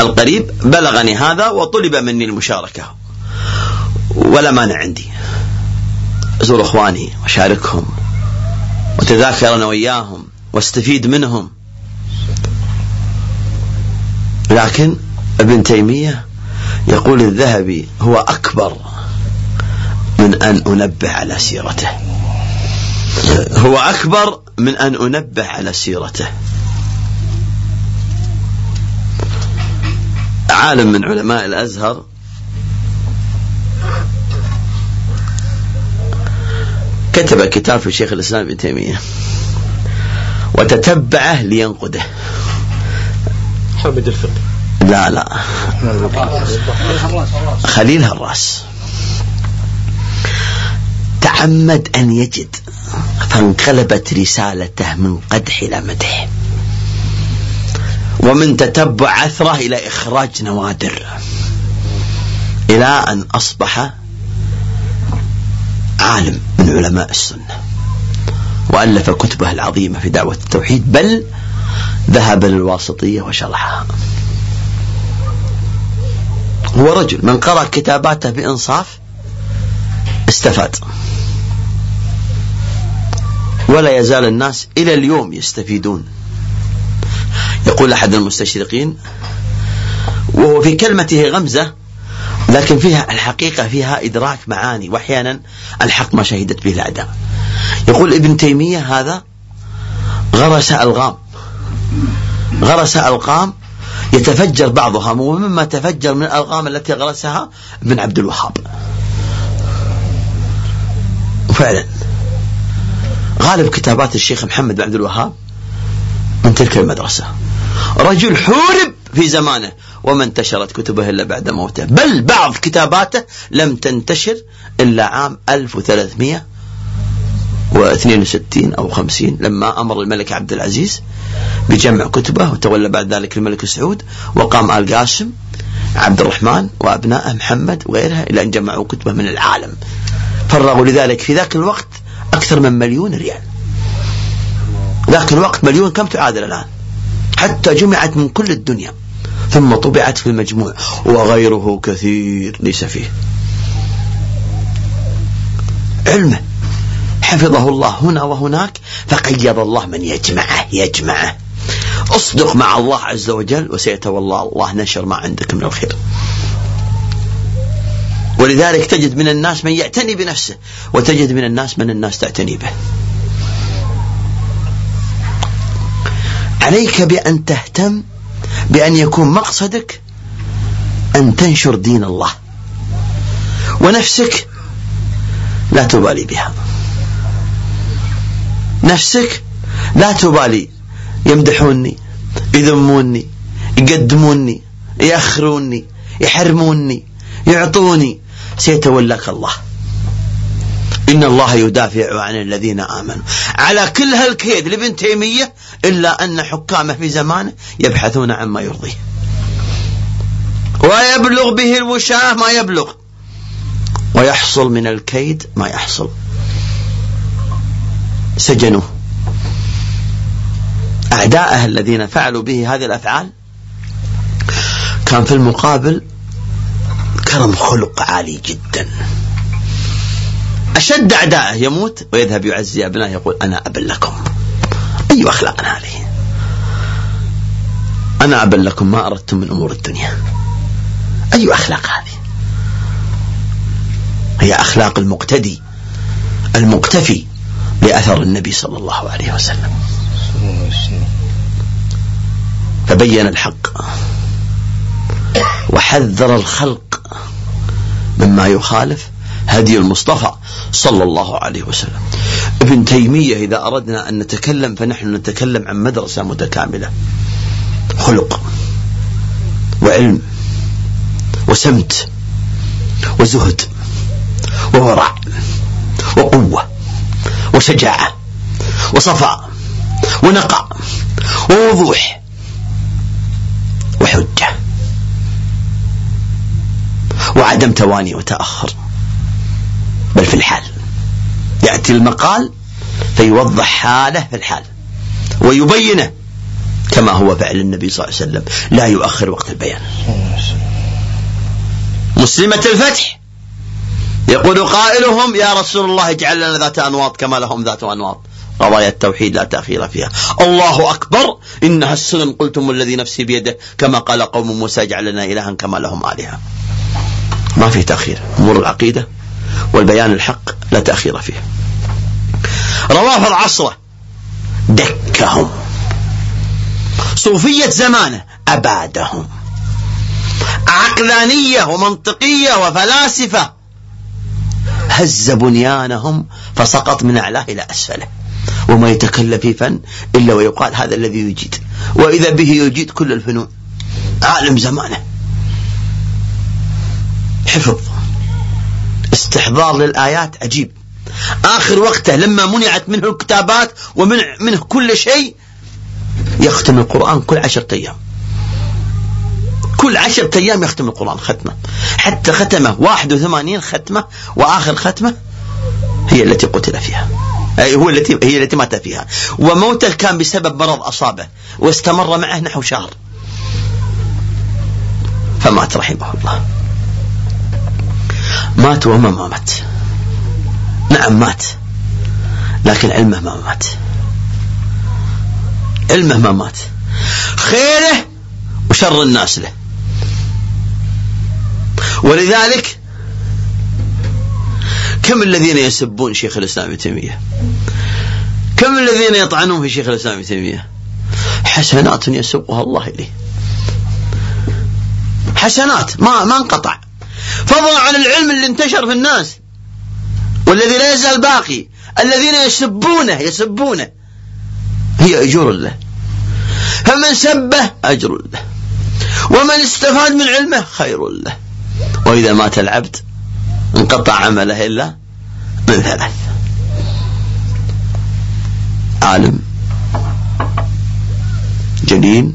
القريب بلغني هذا وطلب مني المشاركة. ولا مانع عندي. أزور إخواني وأشاركهم وتذاكر أنا وإياهم واستفيد منهم. لكن ابن تيمية يقول الذهبي هو أكبر من أن أنبه على سيرته. هو أكبر من أن أنبه على سيرته. عالم من علماء الأزهر. كتب كتاب في شيخ الإسلام ابن تيمية. وتتبعه لينقده. حامد الفقه لا لا. خليل هراس. تعمد أن يجد فانقلبت رسالته من قدح إلى مدح. ومن تتبع أثره إلى إخراج نوادر. إلى أن أصبح عالم من علماء السنة. وألف كتبه العظيمة في دعوة التوحيد بل ذهب للواسطية وشرحها. هو رجل من قرأ كتاباته بإنصاف استفاد. ولا يزال الناس إلى اليوم يستفيدون. يقول أحد المستشرقين وهو في كلمته غمزة لكن فيها الحقيقة فيها إدراك معاني وأحيانا الحق ما شهدت به الأعداء يقول ابن تيمية هذا غرس ألغام. غرس ألغام يتفجر بعضها ومما تفجر من الألغام التي غرسها ابن عبد الوهاب. وفعلا غالب كتابات الشيخ محمد بن عبد الوهاب من تلك المدرسة. رجل حورب في زمانه. وما انتشرت كتبه إلا بعد موته. بل بعض كتاباته لم تنتشر إلا عام 1362 أو 50 لما أمر الملك عبد العزيز بجمع كتبه وتولى بعد ذلك الملك سعود وقام آل قاسم عبد الرحمن وأبنائه محمد وغيرها إلى أن جمعوا كتبه من العالم. فرغوا لذلك في ذاك الوقت أكثر من مليون ريال. ذاك الوقت مليون كم تعادل الآن؟ حتى جمعت من كل الدنيا ثم طبعت في المجموع وغيره كثير ليس فيه. علمه حفظه الله هنا وهناك فقيض الله من يجمعه يجمعه. اصدق مع الله عز وجل وسيتولى الله نشر ما عندك من الخير. ولذلك تجد من الناس من يعتني بنفسه وتجد من الناس من الناس تعتني به. عليك بأن تهتم بأن يكون مقصدك أن تنشر دين الله. ونفسك لا تبالي بها. نفسك لا تبالي. يمدحوني يذموني يقدموني يأخروني يحرموني يعطوني. سيتولاك الله. إن الله يدافع عن الذين آمنوا. على كل هالكيد لابن تيمية إلا أن حكامه في زمانه يبحثون عما يرضيه. ويبلغ به الوشاه ما يبلغ. ويحصل من الكيد ما يحصل. سجنوه. أعداءه الذين فعلوا به هذه الأفعال كان في المقابل كرم خلق عالي جدا. أشد أعدائه يموت ويذهب يعزي أبنائه يقول أنا أب لكم. أي أخلاق هذه؟ أنا أب لكم ما أردتم من أمور الدنيا. أي أخلاق هذه؟ هي أخلاق المقتدي المقتفي بأثر النبي صلى الله عليه وسلم. فبين الحق وحذر الخلق مما يخالف هدي المصطفى صلى الله عليه وسلم. ابن تيمية إذا أردنا أن نتكلم فنحن نتكلم عن مدرسة متكاملة. خلق وعلم وسمت وزهد وورع وقوة وشجاعة وصفاء ونقاء ووضوح وحجة. وعدم تواني وتأخر بل في الحال. يأتي المقال فيوضح حاله في الحال. ويبينه كما هو فعل النبي صلى الله عليه وسلم. لا يؤخر وقت البيان. مسلمة الفتح. يقول قائلهم يا رسول الله اجعل لنا ذات أنواط كما لهم ذات أنواط. قضايا التوحيد لا تأخير فيها. الله أكبر إنها السنن. قلتم الذي نفسي بيده. كما قال قوم موسى اجعل لنا إلها كما لهم آلهة. ما في تأخير. أمور العقيدة والبيان الحق لا تأخير فيه. رواه العصرة. دكهم. صوفية زمانه أبادهم. عقلانية ومنطقية وفلاسفة. هز بنيانهم فسقط من أعلاه إلى أسفله. وما يتكلم في فن إلا ويقال هذا الذي يجيد. وإذا به يجيد كل الفنون. عالم زمانه. حفظ. استحضار للآيات عجيب آخر وقته لما منعت منه الكتابات ومنع منه كل شيء يختم القرآن كل عشرة أيام. كل عشرة أيام يختم القرآن ختمة. حتى ختمة 81 ختمة وآخر ختمة هي التي قتل فيها. أي هو التي هي التي مات فيها. وموته كان بسبب مرض أصابه واستمر معه نحو شهر. فمات رحمه الله. مات وما ما مات. نعم مات. لكن علمه ما مات. علمه ما مات. خيره وشر الناس له. ولذلك كم الذين يسبون شيخ الإسلام ابن تيمية؟ كم الذين يطعنون في شيخ الإسلام ابن تيمية؟ حسنات يسبها الله إليه. حسنات ما ما انقطع. فضلا عن العلم اللي انتشر في الناس والذي لا يزال باقي الذين يسبونه يسبونه هي أجور له فمن سبه أجر له ومن استفاد من علمه خير له وإذا مات العبد انقطع عمله إلا من ثلاث. عالم جليل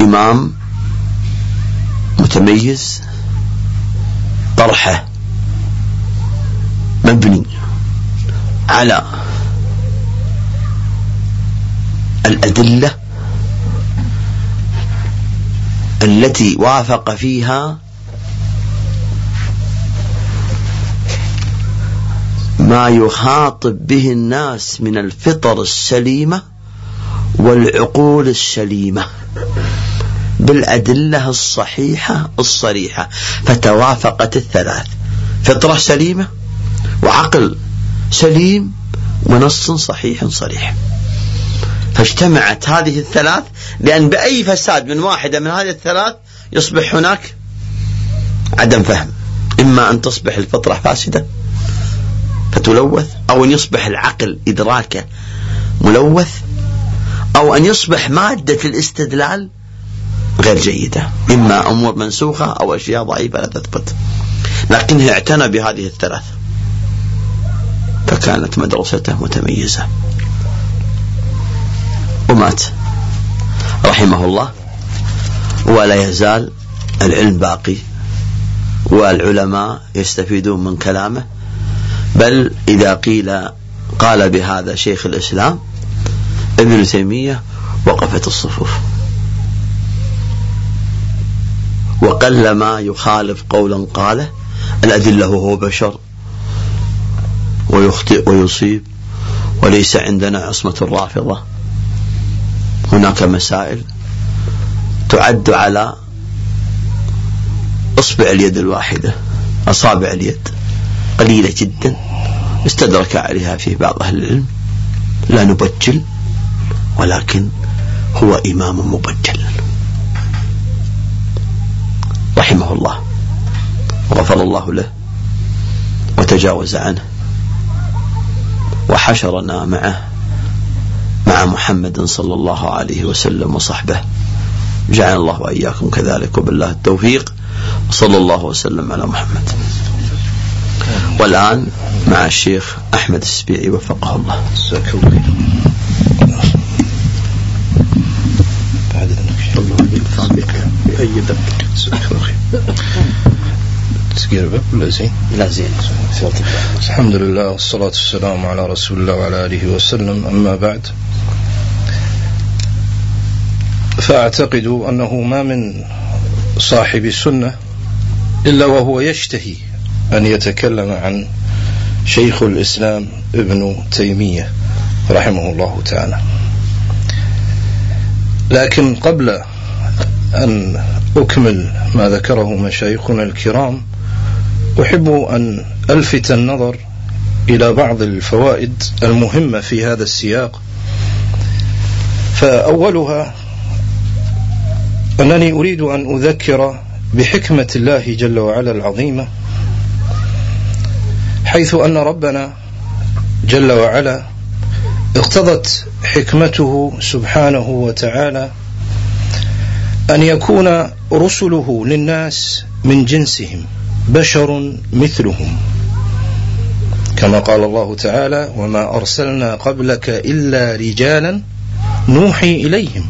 إمام متميز طرحه مبني على الأدلة التي وافق فيها ما يخاطب به الناس من الفطر السليمة والعقول السليمة. بالأدلة الصحيحة الصريحة فتوافقت الثلاث. فطرة سليمة وعقل سليم ونص صحيح صريح. فاجتمعت هذه الثلاث لأن بأي فساد من واحدة من هذه الثلاث يصبح هناك عدم فهم. إما أن تصبح الفطرة فاسدة فتلوث أو أن يصبح العقل إدراكه ملوث أو أن يصبح مادة الاستدلال غير جيدة. إما أمور منسوخة أو أشياء ضعيفة لا تثبت. لكنه اعتنى بهذه الثلاث. فكانت مدرسته متميزة. ومات. رحمه الله. ولا يزال العلم باقي. والعلماء يستفيدون من كلامه. بل إذا قيل قال بهذا شيخ الإسلام ابن تيمية وقفت الصفوف. وقل ما يخالف قولا قاله الأدلة هو بشر ويخطئ ويصيب وليس عندنا عصمة الرافضة هناك مسائل تعد على إصبع اليد الواحدة أصابع اليد قليلة جدا استدرك عليها في بعض أهل العلم. لا نبجل ولكن هو إمام مبجل. رحمه الله وغفر الله له وتجاوز عنه وحشرنا معه مع محمد صلى الله عليه وسلم وصحبه. جعل الله وإياكم كذلك وبالله التوفيق. صلى الله وسلم على محمد. والآن مع الشيخ أحمد السبيعي وفقه الله. بعد الله. يأيدك باب ولا زين؟ لا زين. الحمد لله والصلاة والسلام على رسول الله وعلى آله وسلم. أما بعد فأعتقد أنه ما من صاحب السنة إلا وهو يشتهي أن يتكلم عن شيخ الإسلام ابن تيمية رحمه الله تعالى. لكن قبل أن أكمل ما ذكره مشايخنا الكرام. أحب أن ألفت النظر إلى بعض الفوائد المهمة في هذا السياق. فأولها أنني أريد أن أذكر بحكمة الله جل وعلا العظيمة حيث أن ربنا جل وعلا اقتضت حكمته سبحانه وتعالى أن يكون رسله للناس من جنسهم بشر مثلهم. كما قال الله تعالى وما أرسلنا قبلك إلا رجالا نوحي إليهم.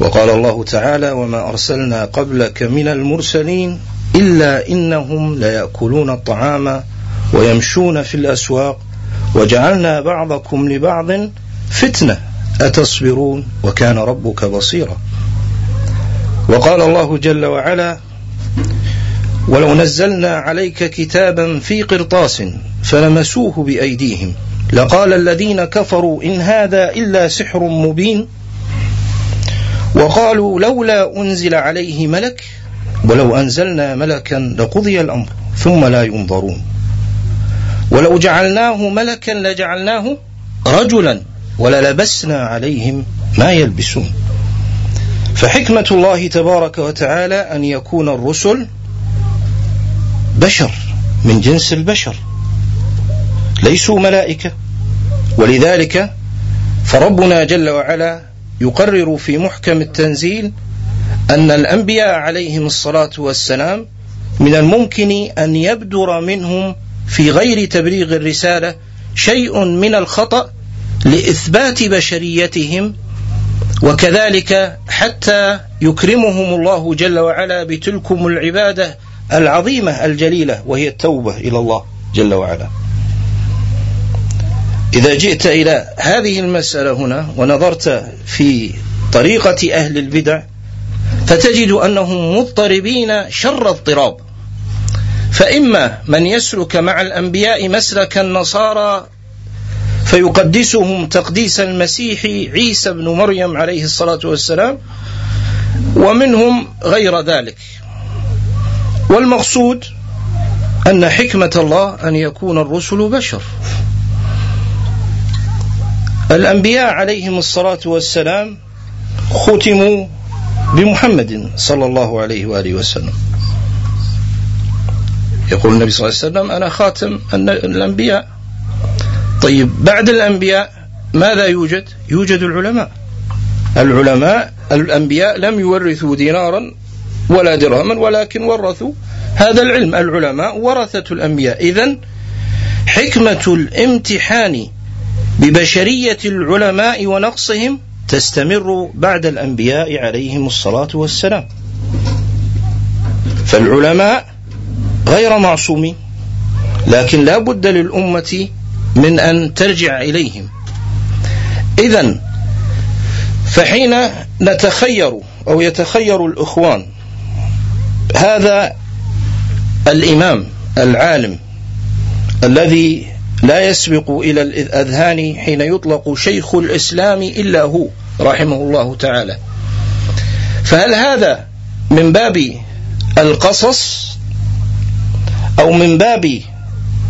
وقال الله تعالى وما أرسلنا قبلك من المرسلين إلا إنهم ليأكلون الطعام ويمشون في الأسواق وجعلنا بعضكم لبعض فتنة. أتصبرون؟ وكان ربك بصيرا. وقال الله جل وعلا ولو نزلنا عليك كتابا في قرطاس فلمسوه بأيديهم لقال الذين كفروا إن هذا إلا سحر مبين وقالوا لولا أنزل عليه ملك ولو أنزلنا ملكا لقضي الأمر ثم لا ينظرون. ولو جعلناه ملكا لجعلناه رجلا وللبسنا عليهم ما يلبسون. فحكمة الله تبارك وتعالى أن يكون الرسل بشر من جنس البشر. ليسوا ملائكة. ولذلك فربنا جل وعلا يقرر في محكم التنزيل أن الأنبياء عليهم الصلاة والسلام من الممكن أن يبدر منهم في غير تبليغ الرسالة شيء من الخطأ لإثبات بشريتهم وكذلك حتى يكرمهم الله جل وعلا بتلكم العبادة العظيمة الجليلة وهي التوبة إلى الله جل وعلا. إذا جئت إلى هذه المسألة هنا ونظرت في طريقة أهل البدع فتجد أنهم مضطربين شر اضطراب. فإما من يسلك مع الأنبياء مسلك النصارى فيقدسهم تقديس المسيح عيسى بن مريم عليه الصلاة والسلام ومنهم غير ذلك. والمقصود أن حكمة الله أن يكون الرسل بشر. الأنبياء عليهم الصلاة والسلام ختموا بمحمد صلى الله عليه وآله وسلم. يقول النبي صلى الله عليه وسلم أنا خاتم الأنبياء. طيب بعد الأنبياء ماذا يوجد؟ يوجد العلماء. العلماء الأنبياء لم يورثوا دينارا ولا درهما ولكن ورثوا هذا العلم. العلماء ورثة الأنبياء. إذا حكمة الامتحان ببشرية العلماء ونقصهم تستمر بعد الأنبياء عليهم الصلاة والسلام. فالعلماء غير معصومين لكن لا بد للأمة من أن ترجع إليهم. إذا فحين نتخير أو يتخير الإخوان هذا الإمام العالم الذي لا يسبق إلى الأذهان حين يطلق شيخ الإسلام إلا هو رحمه الله تعالى. فهل هذا من باب القصص أو من باب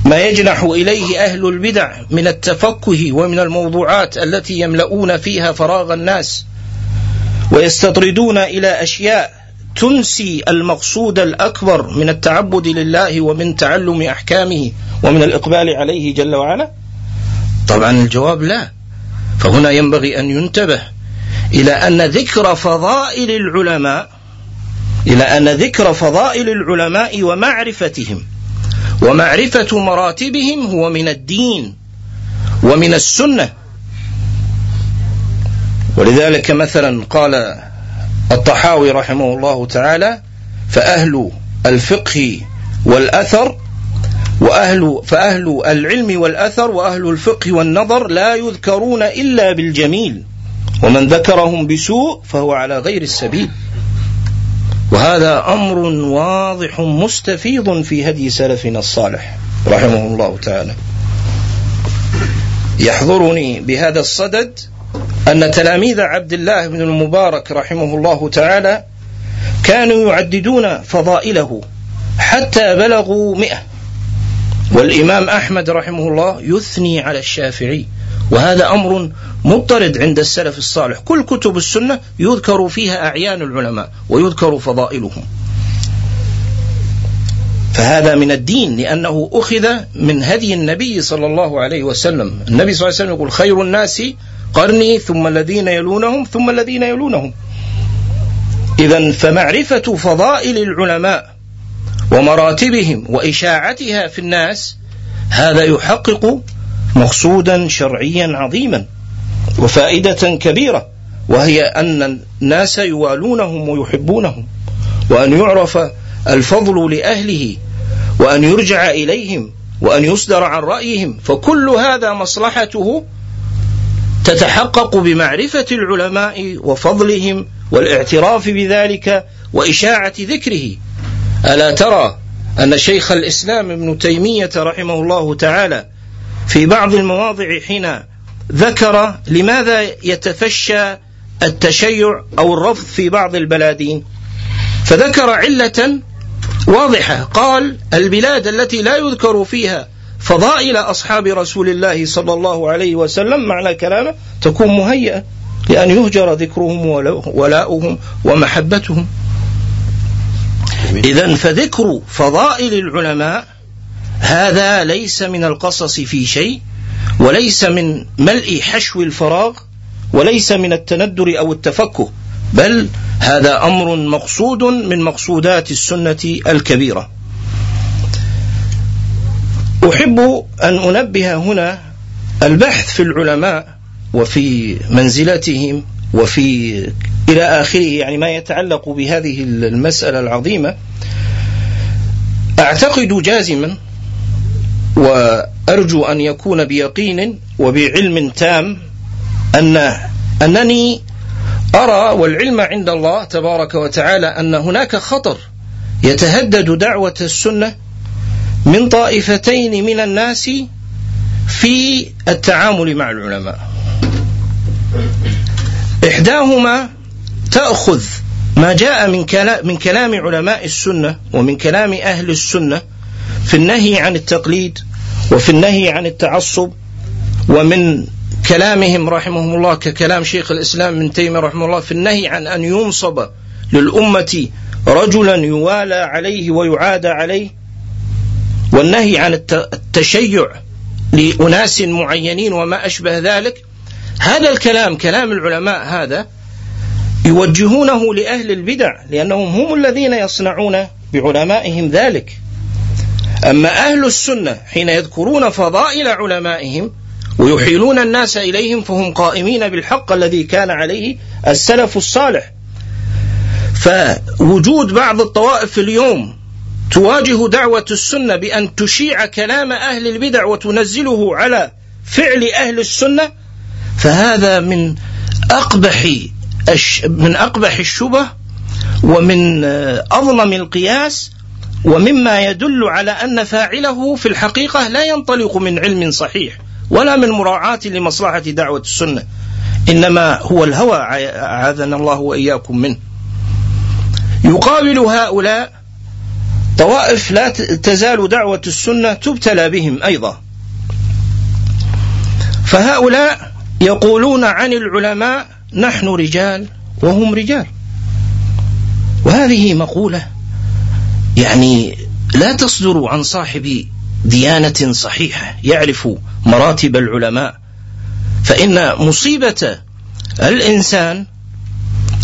ما يجنح إليه أهل البدع من التفكه ومن الموضوعات التي يملؤون فيها فراغ الناس ويستطردون إلى أشياء تنسي المقصود الأكبر من التعبد لله ومن تعلم أحكامه ومن الإقبال عليه جل وعلا؟ طبعا الجواب لا. فهنا ينبغي أن ينتبه إلى أن ذكر فضائل العلماء إلى أن ذكر فضائل العلماء ومعرفتهم ومعرفة مراتبهم هو من الدين ومن السنة. ولذلك مثلا قال الطحاوي رحمه الله تعالى فأهل الفقه والأثر وأهل فأهل العلم والأثر وأهل الفقه والنظر لا يذكرون إلا بالجميل ومن ذكرهم بسوء فهو على غير السبيل. وهذا أمر واضح مستفيض في هدي سلفنا الصالح رحمه الله تعالى. يحضرني بهذا الصدد أن تلاميذ عبد الله بن المبارك رحمه الله تعالى كانوا يعددون فضائله حتى بلغوا مئة. والإمام أحمد رحمه الله يثني على الشافعي وهذا أمر مضطرد عند السلف الصالح. كل كتب السنة يذكر فيها أعيان العلماء ويذكر فضائلهم. فهذا من الدين لأنه أخذ من هدي النبي صلى الله عليه وسلم. النبي صلى الله عليه وسلم يقول خير الناس قرني ثم الذين يلونهم ثم الذين يلونهم. إذا فمعرفة فضائل العلماء ومراتبهم وإشاعتها في الناس هذا يحقق مقصودا شرعيا عظيما وفائدة كبيرة وهي أن الناس يوالونهم ويحبونهم وأن يعرف الفضل لأهله وأن يرجع إليهم وأن يصدر عن رأيهم فكل هذا مصلحته تتحقق بمعرفة العلماء وفضلهم والاعتراف بذلك وإشاعة ذكره. ألا ترى أن شيخ الإسلام ابن تيمية رحمه الله تعالى في بعض المواضع حين ذكر لماذا يتفشى التشيع أو الرفض في بعض البلادين. فذكر علة واضحة. قال البلاد التي لا يذكر فيها فضائل أصحاب رسول الله صلى الله عليه وسلم معنى كلامه تكون مهيئة لأن يهجر ذكرهم ولاؤهم ومحبتهم. إذا فذكر فضائل العلماء هذا ليس من القصص في شيء وليس من ملء حشو الفراغ وليس من التندر أو التفكه بل هذا أمر مقصود من مقصودات السنة الكبيرة. أحب أن أنبه هنا البحث في العلماء وفي منزلتهم وفي إلى آخره يعني ما يتعلق بهذه المسألة العظيمة. أعتقد جازما وأرجو أن يكون بيقين وبعلم تام أن أنني أرى والعلم عند الله تبارك وتعالى أن هناك خطر يتهدد دعوة السنة من طائفتين من الناس في التعامل مع العلماء. إحداهما تأخذ ما جاء من كلام من كلام علماء السنة ومن كلام أهل السنة في النهي عن التقليد وفي النهي عن التعصب ومن كلامهم رحمهم الله ككلام شيخ الإسلام من تيمية رحمه الله في النهي عن أن ينصب للأمة رجلا يوالى عليه ويعادى عليه والنهي عن التشيع لأناس معينين وما أشبه ذلك هذا الكلام كلام العلماء هذا يوجهونه لأهل البدع لأنهم هم الذين يصنعون بعلمائهم ذلك. أما أهل السنة حين يذكرون فضائل علمائهم ويحيلون الناس إليهم فهم قائمين بالحق الذي كان عليه السلف الصالح. فوجود بعض الطوائف اليوم تواجه دعوة السنة بأن تشيع كلام أهل البدع وتنزله على فعل أهل السنة فهذا من أقبح من أقبح الشبه ومن أظلم القياس ومما يدل على أن فاعله في الحقيقة لا ينطلق من علم صحيح ولا من مراعاة لمصلحة دعوة السنة. إنما هو الهوى أعاذنا الله وإياكم منه. يقابل هؤلاء طوائف لا تزال دعوة السنة تبتلى بهم أيضا. فهؤلاء يقولون عن العلماء نحن رجال وهم رجال. وهذه مقولة يعني لا تصدر عن صاحب ديانة صحيحة يعرف مراتب العلماء. فإن مصيبة الإنسان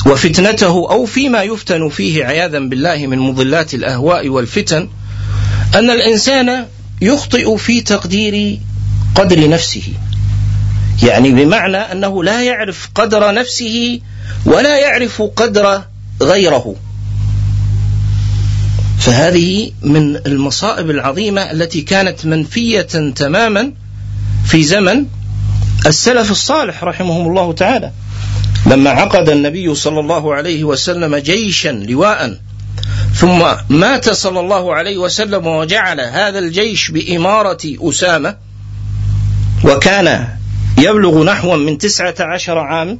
وفتنته أو فيما يفتن فيه عياذا بالله من مضلات الأهواء والفتن أن الإنسان يخطئ في تقدير قدر نفسه. يعني بمعنى أنه لا يعرف قدر نفسه ولا يعرف قدر غيره. فهذه من المصائب العظيمة التي كانت منفية تماما في زمن السلف الصالح رحمهم الله تعالى. لما عقد النبي صلى الله عليه وسلم جيشا لواء ثم مات صلى الله عليه وسلم وجعل هذا الجيش بإمارة أسامة وكان يبلغ نحو من تسعة عشر عام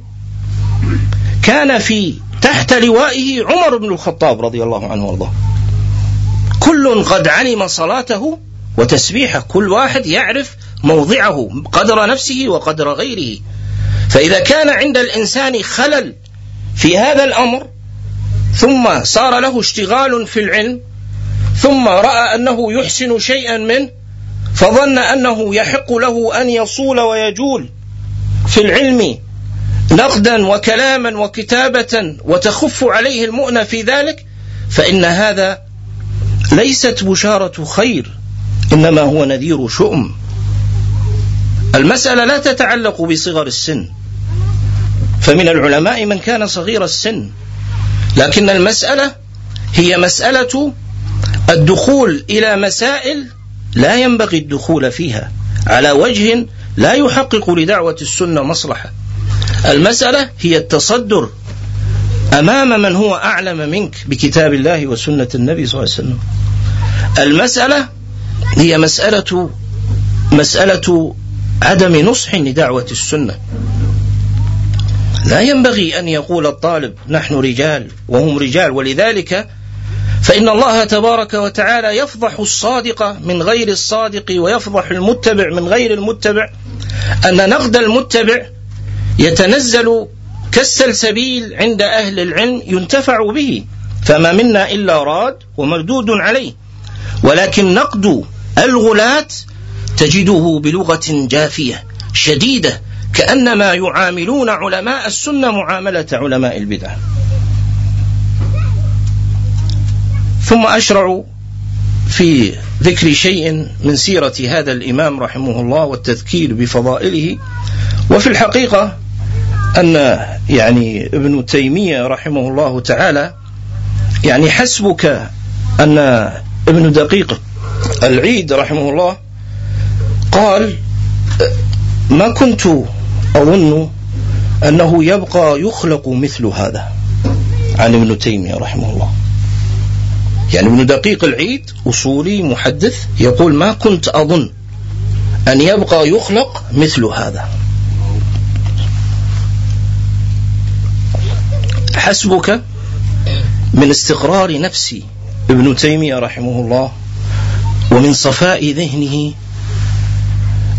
كان في تحت لوائه عمر بن الخطاب رضي الله عنه وارضاه. كل قد علم صلاته وتسبيحه كل واحد يعرف موضعه قدر نفسه وقدر غيره. فإذا كان عند الإنسان خلل في هذا الأمر ثم صار له اشتغال في العلم ثم رأى أنه يحسن شيئا منه فظن أنه يحق له أن يصول ويجول في العلم نقدا وكلاما وكتابة وتخف عليه المؤنة في ذلك فإن هذا ليست بشارة خير إنما هو نذير شؤم. المسألة لا تتعلق بصغر السن. فمن العلماء من كان صغير السن. لكن المسألة هي مسألة الدخول إلى مسائل لا ينبغي الدخول فيها. على وجه لا يحقق لدعوة السنة مصلحة. المسألة هي التصدر أمام من هو أعلم منك بكتاب الله وسنة النبي صلى الله عليه وسلم. المسألة هي مسألة مسألة عدم نصح لدعوة السنة. لا ينبغي أن يقول الطالب نحن رجال وهم رجال. ولذلك فإن الله تبارك وتعالى يفضح الصادق من غير الصادق ويفضح المتبع من غير المتبع. أن نقد المتبع يتنزل كالسلسبيل عند أهل العلم ينتفع به فما منا إلا راد ومردود عليه. ولكن نقد الغلاة تجده بلغة جافية شديدة كأنما يعاملون علماء السنة معاملة علماء البدع. ثم أشرع في ذكر شيء من سيرة هذا الإمام رحمه الله والتذكير بفضائله وفي الحقيقة أن يعني ابن تيمية رحمه الله تعالى يعني حسبك أن ابن دقيق العيد رحمه الله قال ما كنت أظن أنه يبقى يخلق مثل هذا. عن ابن تيمية رحمه الله. يعني ابن دقيق العيد أصولي محدث يقول ما كنت أظن أن يبقى يخلق مثل هذا. حسبك من استقرار نفس ابن تيمية رحمه الله ومن صفاء ذهنه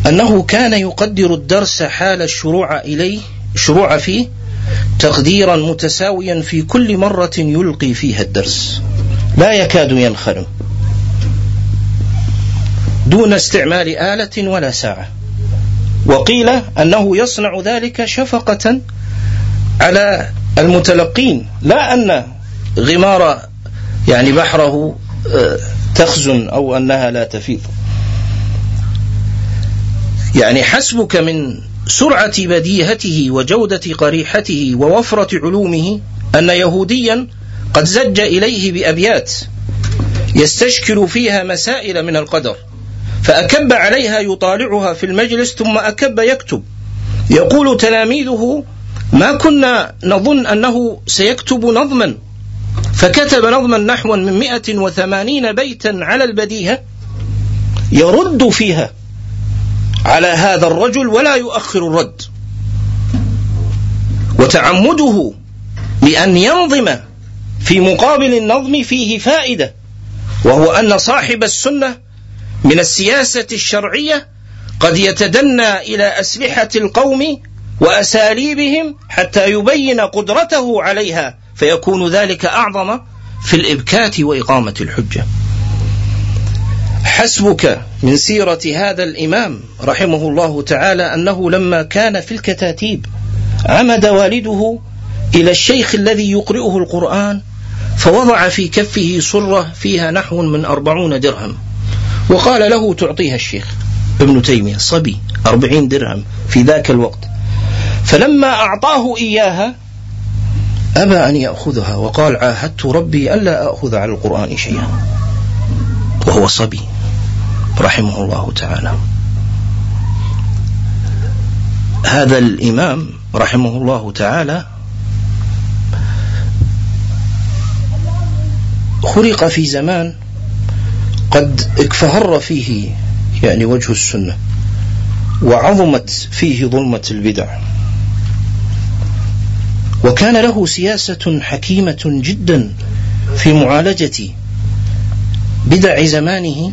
أنه كان يقدر الدرس حال الشروع إليه شروع فيه تقديرا متساويا في كل مرة يلقي فيها الدرس. لا يكاد ينخرم. دون استعمال آلة ولا ساعة. وقيل أنه يصنع ذلك شفقة على المتلقين لا أن غمار يعني بحره آه، تخزن أو أنها لا تفيض. يعني حسبك من سرعة بديهته وجودة قريحته ووفرة علومه أن يهوديا قد زج إليه بأبيات يستشكل فيها مسائل من القدر فأكب عليها يطالعها في المجلس ثم أكب يكتب. يقول تلاميذه ما كنا نظن أنه سيكتب نظما فكتب نظما نحوا من 180 بيتا على البديهة يرد فيها على هذا الرجل ولا يؤخر الرد. وتعمده لأن ينظم في مقابل النظم فيه فائدة وهو أن صاحب السنة من السياسة الشرعية قد يتدنى إلى أسلحة القوم وأساليبهم حتى يبين قدرته عليها. فيكون ذلك أعظم في الإبكات وإقامة الحجة. حسبك من سيرة هذا الإمام رحمه الله تعالى أنه لما كان في الكتاتيب عمد والده إلى الشيخ الذي يقرئه القرآن فوضع في كفه صرة فيها نحو من أربعون درهم. وقال له تعطيها الشيخ. ابن تيمية صبي أربعين درهم في ذاك الوقت. فلما أعطاه إياها أبى أن يأخذها وقال عاهدت ربي ألا أخذ على القرآن شيئا. وهو صبي رحمه الله تعالى. هذا الإمام رحمه الله تعالى خلق في زمان قد اكفهر فيه يعني وجه السنة وعظمت فيه ظلمة البدع. وكان له سياسة حكيمة جدا في معالجة بدع زمانه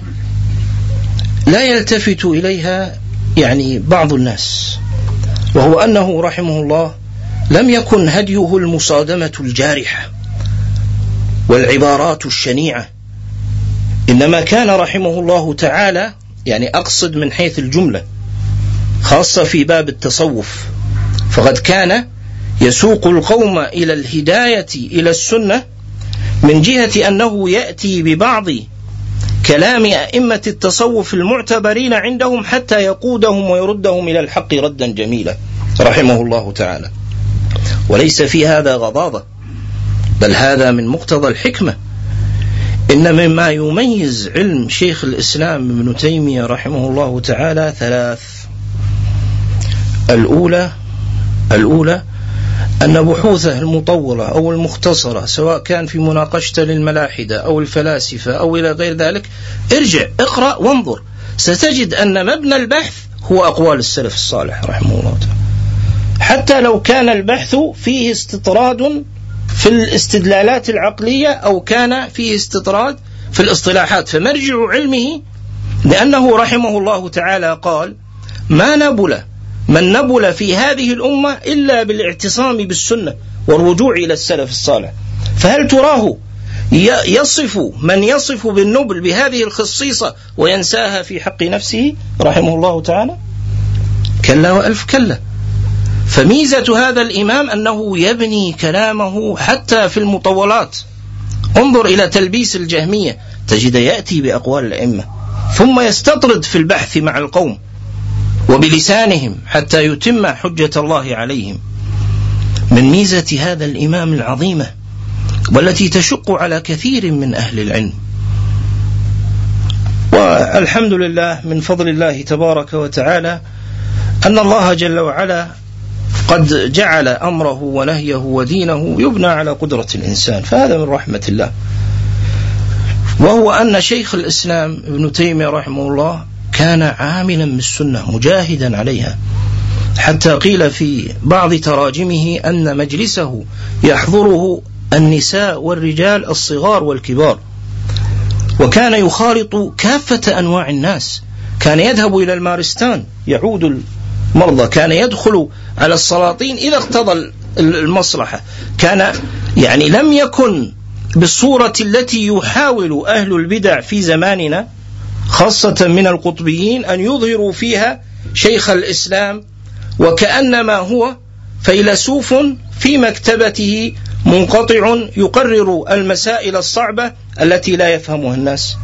لا يلتفت إليها يعني بعض الناس وهو أنه رحمه الله لم يكن هديه المصادمة الجارحة والعبارات الشنيعة إنما كان رحمه الله تعالى يعني أقصد من حيث الجملة خاصة في باب التصوف فقد كان يسوق القوم إلى الهداية إلى السنة من جهة أنه يأتي ببعض كلام أئمة التصوف المعتبرين عندهم حتى يقودهم ويردهم إلى الحق ردا جميلا رحمه الله تعالى. وليس في هذا غضاضة بل هذا من مقتضى الحكمة. إن مما يميز علم شيخ الإسلام ابن تيمية رحمه الله تعالى ثلاث. الأولى الأولى أن بحوثه المطولة أو المختصرة سواء كان في مناقشته للملاحدة أو الفلاسفة أو إلى غير ذلك ارجع اقرأ وانظر. ستجد أن مبنى البحث هو أقوال السلف الصالح رحمه الله تعالى. حتى لو كان البحث فيه استطراد في الاستدلالات العقلية أو كان فيه استطراد في الاصطلاحات فمرجع علمه لأنه رحمه الله تعالى قال ما نبل من نبل في هذه الأمة إلا بالاعتصام بالسنة والرجوع إلى السلف الصالح. فهل تراه يصف من يصف بالنبل بهذه الخصيصة وينساها في حق نفسه؟ رحمه الله تعالى. كلا وألف كلا. فميزة هذا الإمام أنه يبني كلامه حتى في المطولات. انظر إلى تلبيس الجهمية. تجد يأتي بأقوال الأئمة. ثم يستطرد في البحث مع القوم. وبلسانهم حتى يتم حجة الله عليهم. من ميزة هذا الإمام العظيمة والتي تشق على كثير من أهل العلم. والحمد لله من فضل الله تبارك وتعالى أن الله جل وعلا قد جعل أمره ونهيه ودينه يبنى على قدرة الإنسان فهذا من رحمة الله. وهو أن شيخ الإسلام ابن تيمية رحمه الله كان عاملا بالسنة مجاهدا عليها. حتى قيل في بعض تراجمه أن مجلسه يحضره النساء والرجال الصغار والكبار. وكان يخالط كافة أنواع الناس. كان يذهب إلى المارستان يعود المرضى. كان يدخل على السلاطين إذا اقتضى المصلحة. كان يعني لم يكن بالصورة التي يحاول أهل البدع في زماننا خاصة من القطبيين أن يظهروا فيها شيخ الإسلام وكأنما هو فيلسوف في مكتبته منقطع يقرر المسائل الصعبة التي لا يفهمها الناس.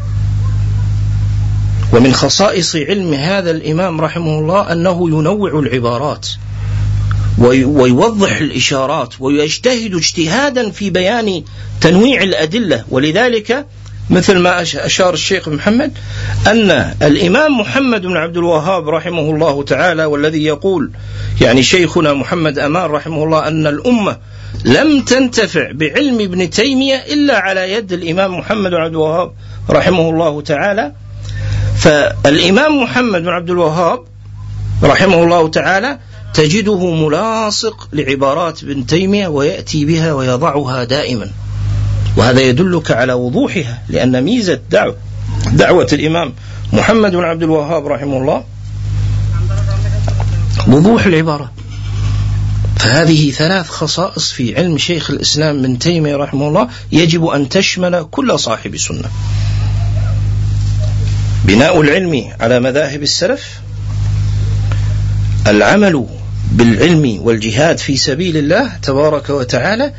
ومن خصائص علم هذا الإمام رحمه الله أنه ينوع العبارات ويوضح الإشارات ويجتهد اجتهادا في بيان تنويع الأدلة ولذلك مثل ما أشار الشيخ محمد أن الإمام محمد بن عبد الوهاب رحمه الله تعالى والذي يقول يعني شيخنا محمد أمان رحمه الله أن الأمة لم تنتفع بعلم ابن تيمية إلا على يد الإمام محمد بن عبد الوهاب رحمه الله تعالى. فالإمام محمد بن عبد الوهاب رحمه الله تعالى تجده ملاصق لعبارات ابن تيمية ويأتي بها ويضعها دائما. وهذا يدلك على وضوحها لأن ميزة دعوة دعوة الإمام محمد بن عبد الوهاب رحمه الله وضوح العبارة. فهذه ثلاث خصائص في علم شيخ الإسلام ابن تيمية رحمه الله يجب أن تشمل كل صاحب سنة. بناء العلم على مذاهب السلف العمل بالعلم والجهاد في سبيل الله تبارك وتعالى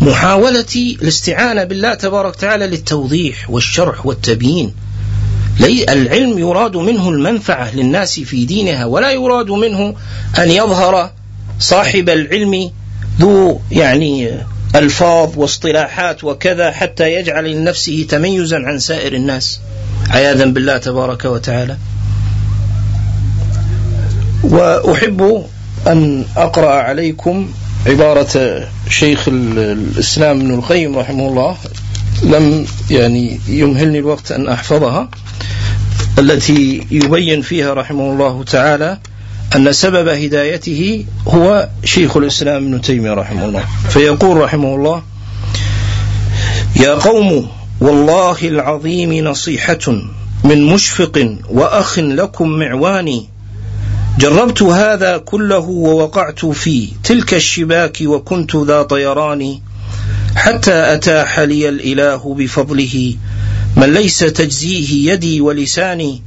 محاولة الاستعانة بالله تبارك وتعالى للتوضيح والشرح والتبيين. العلم يراد منه المنفعة للناس في دينها ولا يراد منه أن يظهر صاحب العلم ذو يعني ألفاظ واصطلاحات وكذا حتى يجعل لنفسه تميزا عن سائر الناس. عياذا بالله تبارك وتعالى. وأحب أن أقرأ عليكم عبارة شيخ الإسلام ابن القيم رحمه الله لم يعني يمهلني الوقت أن أحفظها التي يبين فيها رحمه الله تعالى أن سبب هدايته هو شيخ الإسلام ابن تيمية رحمه الله. فيقول رحمه الله يا قوم والله العظيم نصيحة من مشفق وأخ لكم معواني جربت هذا كله ووقعت في تلك الشباك وكنت ذا طيران حتى أتاح لي الإله بفضله. من ليس تجزيه يدي ولساني.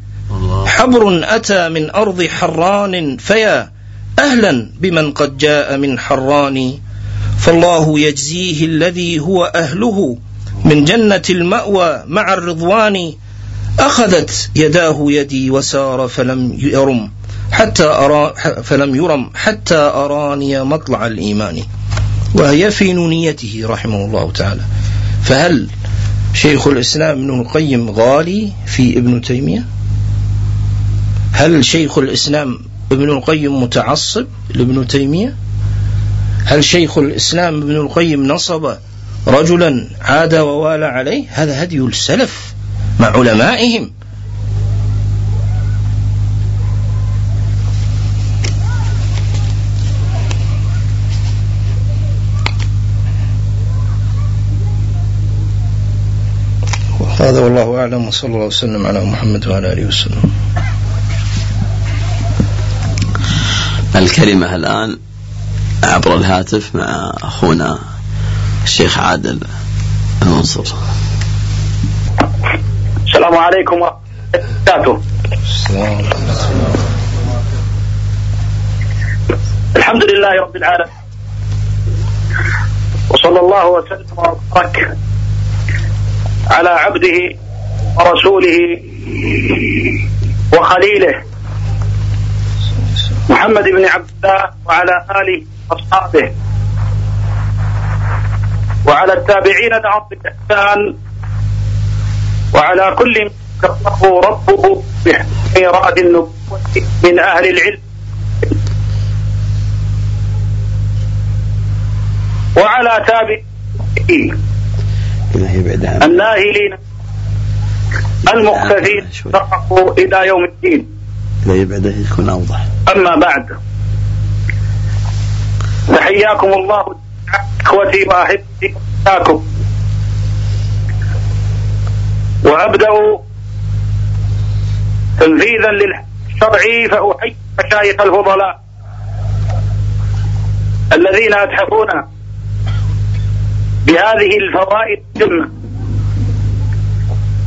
حبر أتى من أرض حران فيا أهلا بمن قد جاء من حران. فالله يجزيه الذي هو أهله من جنة المأوى مع الرضوان. أخذت يداه يدي وسار فلم يرم. حتى أرى فلم يرم حتى أراني مطلع الإيمان. وهي في نونيته رحمه الله تعالى. فهل شيخ الإسلام ابن القيم غالي في ابن تيمية؟ هل شيخ الإسلام ابن القيم متعصب لابن تيمية؟ هل شيخ الإسلام ابن القيم نصب رجلا عاد ووالى عليه؟ هذا هدي السلف مع علمائهم. هذا والله أعلم وصلى الله وسلم على محمد وعلى آله وسلم. الكلمة الآن عبر الهاتف مع أخونا الشيخ عادل المنصور. السلام عليكم ورحمة الله وبركاته. الحمد لله رب العالمين. وصلى الله وسلم وبارك على عبده ورسوله وخليله محمد بن عبد الله وعلى آله وأصحابه وعلى التابعين لهم بالإحسان وعلى كل من كفره ربه رأد النبوة من أهل العلم. وعلى تابعين الناهلين المختفين تقفوا إلى يوم الدين. لا يبعد يكون أوضح. أما بعد فحياكم الله. إخوتي وأحبتي وإياكم وأبدأ تنفيذا للشرع فأحيي مشايخ الفضلاء الذين أتحفونا بهذه الفوائد الجمة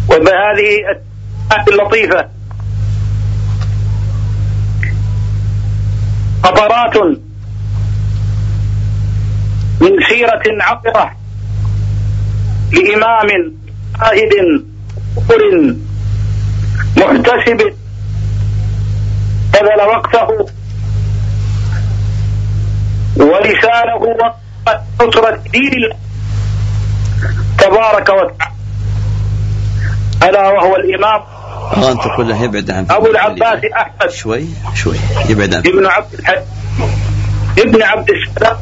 وبهذه اللطيفة. قطرات من سيرة عطرة لإمام زاهد مقر محتسب بذل وقته ولسانه نصرة دين الله. تبارك وتعالى ألا وهو الإمام أنت كله يبعد عن أبو العباس أحمد. شوي شوي يبعد عن ابن عبد الحج ابن عبد السلام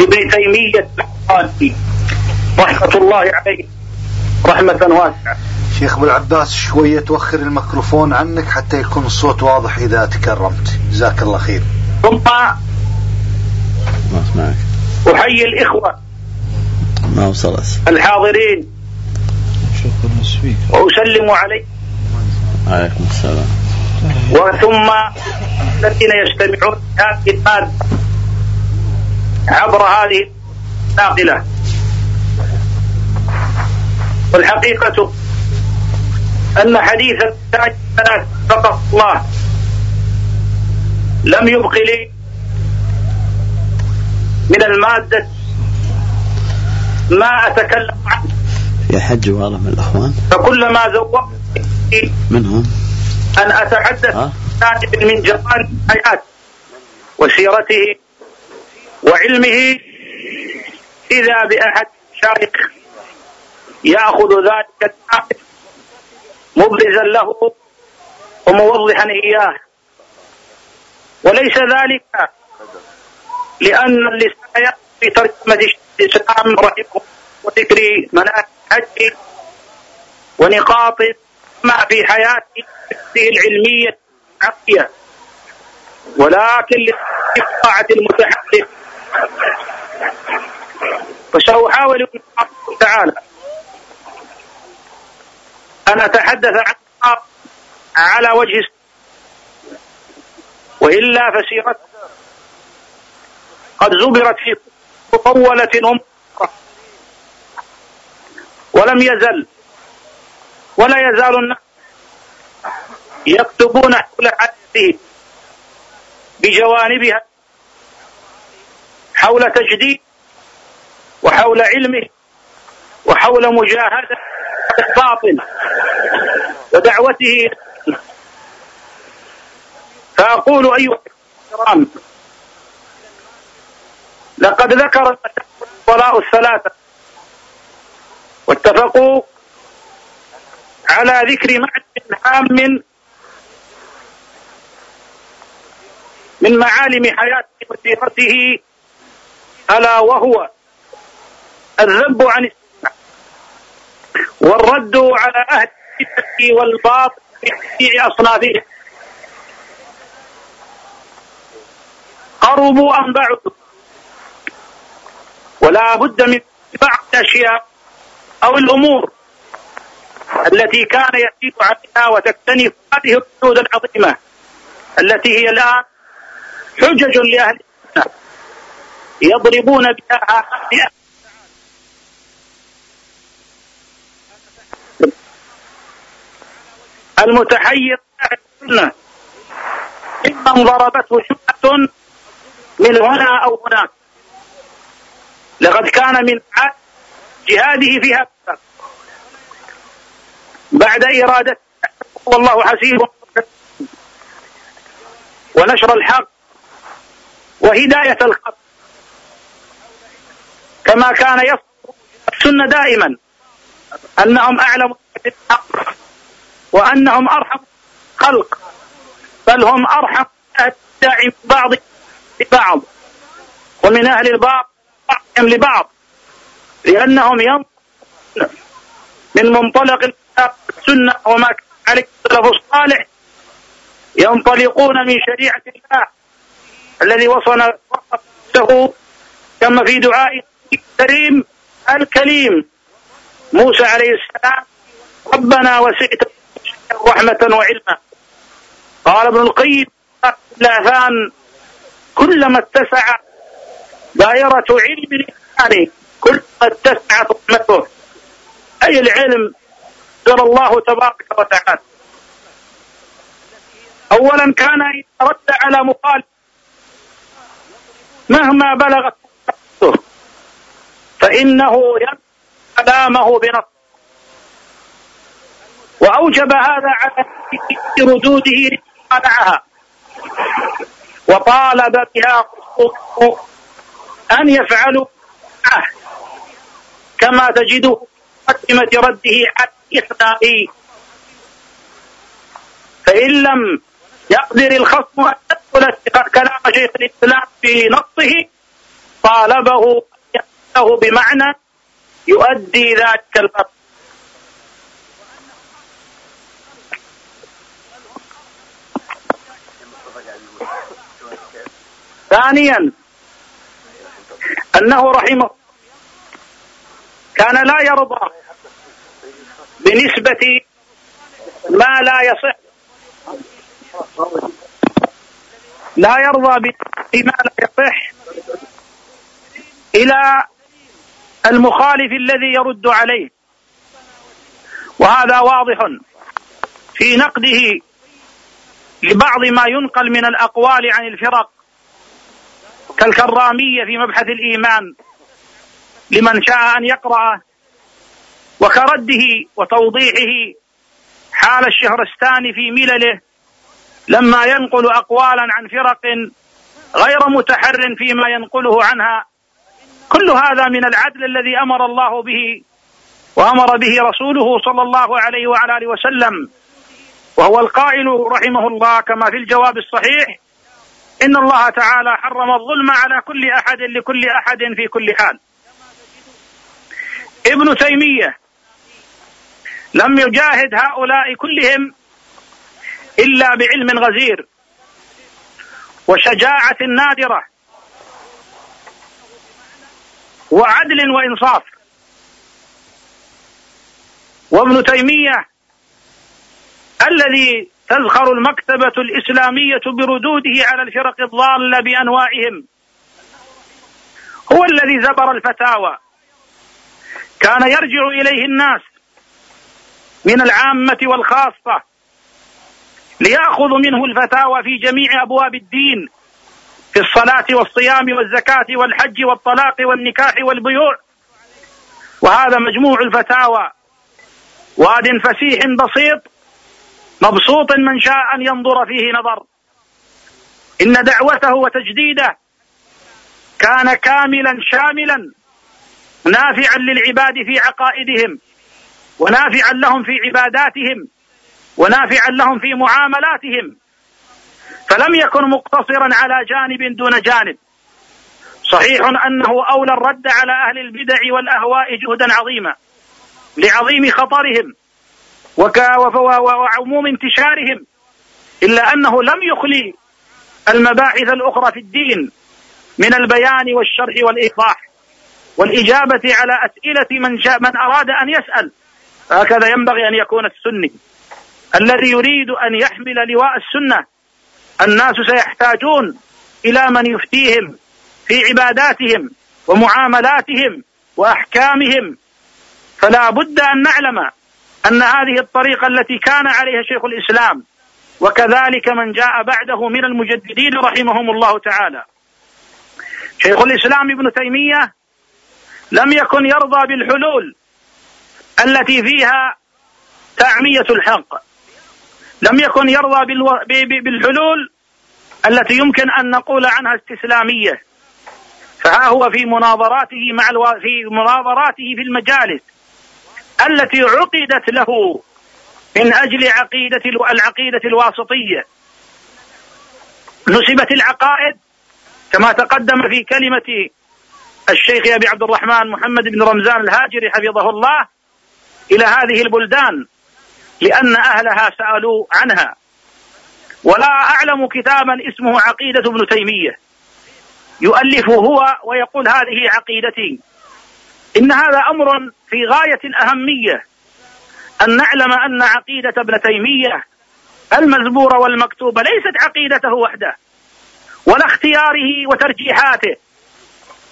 ابن تيمية الحراني رحمة الله عليه. رحمة واسعة. شيخ أبو العباس شوية توخر الميكروفون عنك حتى يكون الصوت واضح إذا تكرمت. جزاك الله خير. ثم ما أسمعك. أحيي الإخوة. ما وصل الحاضرين. وأسلم عليكم عليكم السلام. وثم الذين يستمعون هذه المادة عبر هذه الناقلة. والحقيقة أن حديث ثلاث فقط الله. لم يبق لي من المادة ما أتكلم عنه. يا حج والله من الأخوان. فكلما زوقت منهم. أن أتحدث؟ جانب من جوانب الحياة وسيرته وعلمه إذا بأحد شارك يأخذ ذلك الجانب مبرزا له وموضحا إياه. وليس ذلك لأن اللسان في ترجمة الإسلام رحمه وذكر الحج ونقاط ما في حياته العلمية العقلية ولكن لطاعة المتحدث شاء الله تعالى. أن أتحدث عن على وجه وإلا فسيرته قد زبرت في مطولة أم ولم يزل ولا يزال الناس يكتبون حول حياته بجوانبها حول تجديد وحول علمه وحول مجاهدة الباطل ودعوته. فأقول أيها الكرام لقد ذكر الفضلاء الثلاثة. واتفقوا على ذكر معنى هام من معالم حياته وسيرته ألا وهو الذب عن السنة والرد على أهل الفتنة والباطل في جميع أصنافهم. قربوا أم بعدوا؟ ولا بد من بعض الأشياء أو الأمور التي كان يزيد عليها وتكتنف هذه الحدود العظيمة التي هي الآن حجج لأهل السنة يضربون بها المتحير السنة ممن ضربته شبهة من هنا أو هناك. لقد كان من جهاده في هذا بعد إرادة والله حسيب. ونشر الحق وهداية الخلق كما كان يصف السنة دائما أنهم أعلم بالحق وأنهم أرحم خلق بل هم أرحم أهل بعض ببعض ومن أهل الباطل لبعض لأنهم ينظرون من منطلق السنة وما كان عليه السلف الصالح ينطلقون من شريعة الله الذي وصل نفسه كما في دعاء الكريم الكليم. موسى عليه السلام ربنا وسعت رحمة وعلما. قال ابن القيم الآذان كلما اتسع دائرة علم الإنسان كلما اتسعت رحمته أي العلم؟ قال الله تبارك وتعالى. أولا كان إذا رد على مخالف مهما بلغت فإنه يرد كلامه بنص وأوجب هذا على ردوده لمصالحها وطالب بها أن يفعلوا معه كما تجده مقدمة رده على الإخلاء. فإن لم يقدر الخصم أن يدخل كلام شيخ الإسلام في نصه طالبه له بمعنى يؤدي ذلك الفصل ثانيا أنه رحمه كان لا يرضى بنسبة ما لا يصح. لا يرضى بما لا يصح إلى المخالف الذي يرد عليه. وهذا واضح في نقده لبعض ما ينقل من الأقوال عن الفرق. كالكرامية في مبحث الإيمان لمن شاء أن يقرأه وكرده وتوضيحه حال الشهرستاني في ملله لما ينقل أقوالا عن فرق غير متحر فيما ينقله عنها. كل هذا من العدل الذي أمر الله به وأمر به رسوله صلى الله عليه وعلى آله وسلم وهو القائل رحمه الله كما في الجواب الصحيح إن الله تعالى حرم الظلم على كل أحد لكل أحد في كل حال. ابن تيمية لم يجاهد هؤلاء كلهم إلا بعلم غزير وشجاعة نادرة وعدل وإنصاف. وابن تيمية الذي تزخر المكتبة الإسلامية بردوده على الفرق الضالة بأنواعهم. هو الذي زبر الفتاوى. كان يرجع إليه الناس من العامة والخاصة ليأخذوا منه الفتاوى في جميع أبواب الدين في الصلاة والصيام والزكاة والحج والطلاق والنكاح والبيوع. وهذا مجموع الفتاوى. واد فسيح بسيط مبسوط من شاء أن ينظر فيه نظر. إن دعوته وتجديده كان كاملا شاملا نافعا للعباد في عقائدهم ونافعا لهم في عباداتهم ونافعا لهم في معاملاتهم. فلم يكن مقتصرا على جانب دون جانب. صحيح أنه أولى الرد على أهل البدع والأهواء جهدا عظيما لعظيم خطرهم. وعموم انتشارهم إلا أنه لم يخلي المباحث الأخرى في الدين من البيان والشرح والإيضاح والإجابة على أسئلة من شاء من أراد أن يسأل. هكذا ينبغي أن يكون السني. الذي يريد أن يحمل لواء السنة الناس سيحتاجون إلى من يفتيهم في عباداتهم ومعاملاتهم وأحكامهم. فلا بد أن نعلم أن هذه الطريقة التي كان عليها شيخ الإسلام وكذلك من جاء بعده من المجددين رحمهم الله تعالى. شيخ الإسلام ابن تيمية لم يكن يرضى بالحلول التي فيها تعمية الحق. لم يكن يرضى بالحلول التي يمكن أن نقول عنها استسلامية. فها هو في مناظراته مع ألو... في مناظراته في المجالس. التي عقدت له من أجل عقيدة العقيدة الواسطية. نسبت العقائد كما تقدم في كلمة الشيخ أبي عبد الرحمن محمد بن رمزان الهاجري حفظه الله إلى هذه البلدان لأن أهلها سألوا عنها. ولا أعلم كتابا اسمه عقيدة ابن تيمية. يؤلف هو ويقول هذه عقيدتي. إن هذا أمر في غاية الأهمية أن نعلم أن عقيدة ابن تيمية المزبورة والمكتوبة ليست عقيدته وحده ولا اختياره وترجيحاته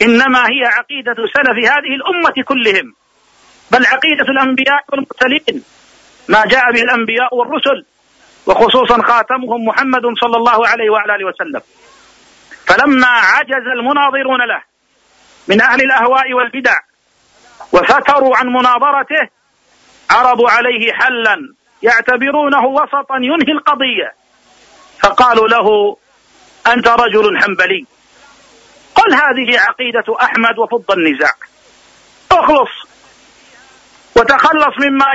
إنما هي عقيدة سلف هذه الأمة كلهم بل عقيدة الأنبياء والمرسلين ما جاء به الأنبياء والرسل وخصوصا خاتمهم محمد صلى الله عليه وعلى آله وسلم. فلما عجز المناظرون له من أهل الأهواء والبدع وفتروا عن مناظرته عرضوا عليه حلا يعتبرونه وسطا ينهي القضية. فقالوا له أنت رجل حنبلي. قل هذه عقيدة أحمد وفض النزاع. اخلص وتخلص مما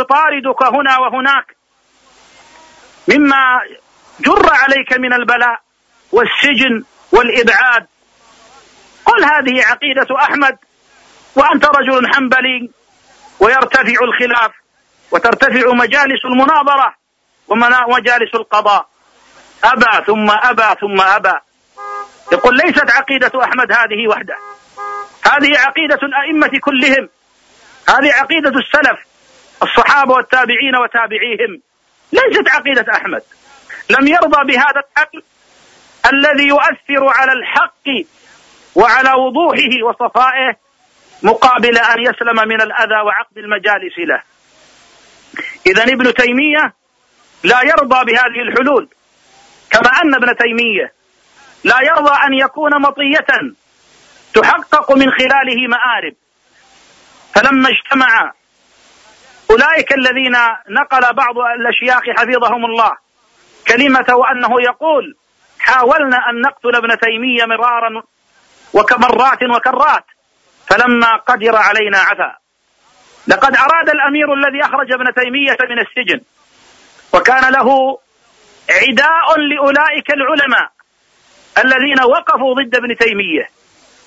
يطاردك هنا وهناك. مما جر عليك من البلاء والسجن والإبعاد. قل هذه عقيدة أحمد وأنت رجل حنبلي ويرتفع الخلاف وترتفع مجالس المناظرة ومجالس القضاء. أبى ثم أبى ثم أبى. يقول ليست عقيدة أحمد هذه وحده. هذه عقيدة الأئمة كلهم. هذه عقيدة السلف الصحابة والتابعين وتابعيهم. ليست عقيدة أحمد. لم يرضى بهذا العقل الذي يؤثر على الحق وعلى وضوحه وصفائه مقابل أن يسلم من الأذى وعقد المجالس له. إذا ابن تيمية لا يرضى بهذه الحلول. كما أن ابن تيمية لا يرضى أن يكون مطية تحقق من خلاله مآرب. فلما اجتمع أولئك الذين نقل بعض الأشياخ حفظهم الله كلمة وأنه يقول حاولنا أن نقتل ابن تيمية مرارا وكمرات وكرات فلما قدر علينا عفا. لقد أراد الأمير الذي أخرج ابن تيمية من السجن. وكان له عداء لأولئك العلماء الذين وقفوا ضد ابن تيمية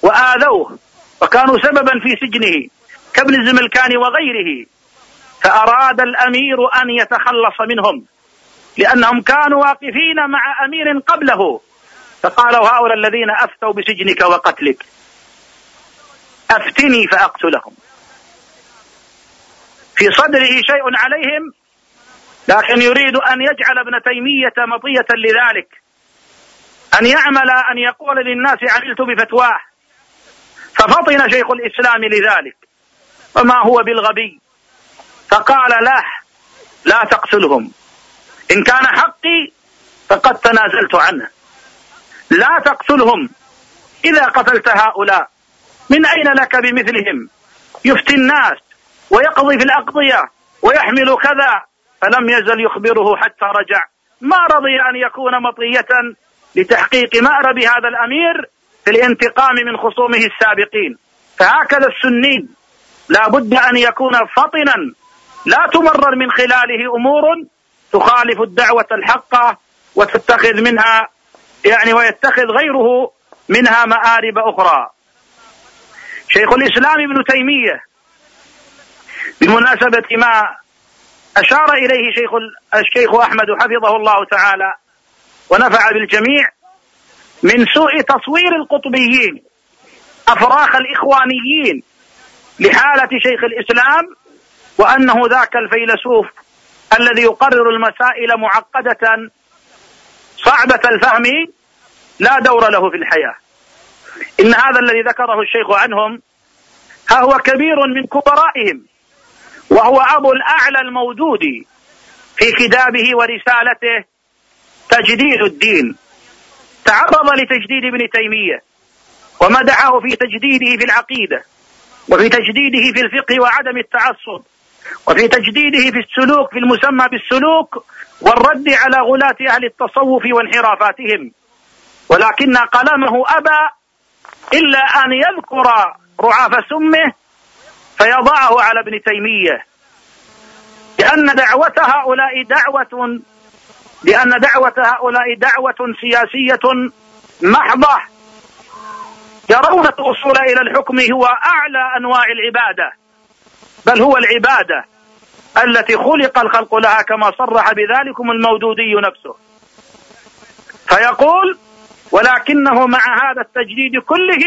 وآذوه وكانوا سببا في سجنه كابن الزملكاني وغيره. فأراد الأمير أن يتخلص منهم لأنهم كانوا واقفين مع أمير قبله. فقالوا هؤلاء الذين أفتوا بسجنك وقتلك. أفتني فأقتلهم. في صدره شيء عليهم لكن يريد أن يجعل ابن تيمية مطية لذلك. أن يعمل أن يقول للناس عملت بفتواه. ففطن شيخ الإسلام لذلك. وما هو بالغبي؟ فقال له لا تقتلهم. إن كان حقي فقد تنازلت عنه. لا تقتلهم. إذا قتلت هؤلاء من أين لك بمثلهم؟ يفتي الناس ويقضي في الأقضية ويحمل كذا. فلم يزل يخبره حتى رجع. ما رضي أن يكون مطية لتحقيق مأرب هذا الأمير في الانتقام من خصومه السابقين. فهكذا السني لا بد أن يكون فطنا لا تمرر من خلاله أمور تخالف الدعوة الحقة وتتخذ منها يعني ويتخذ غيره منها مآرب أخرى. شيخ الإسلام ابن تيمية. بمناسبة ما أشار إليه شيخ الشيخ أحمد حفظه الله تعالى ونفع بالجميع من سوء تصوير القطبيين أفراخ الإخوانيين لحالة شيخ الإسلام وأنه ذاك الفيلسوف الذي يقرر المسائل معقدة صعبة الفهم لا دور له في الحياة. إن هذا الذي ذكره الشيخ عنهم ها هو كبير من كبرائهم وهو أبو الأعلى الموجود في كتابه ورسالته تجديد الدين. تعرض لتجديد ابن تيمية ومدحه في تجديده في العقيدة وفي تجديده في الفقه وعدم التعصب وفي تجديده في السلوك في المسمى بالسلوك والرد على غلاة أهل التصوف وانحرافاتهم. ولكن قلمه أبى إلا أن يذكر رعاف سمه فيضعه على ابن تيمية. لأن دعوة هؤلاء دعوة لأن دعوة هؤلاء دعوة سياسية محضة. يرون الوصول إلى الحكم هو أعلى أنواع العبادة بل هو العبادة التي خلق الخلق لها كما صرح بذلكم المودودي نفسه. فيقول ولكنه مع هذا التجديد كله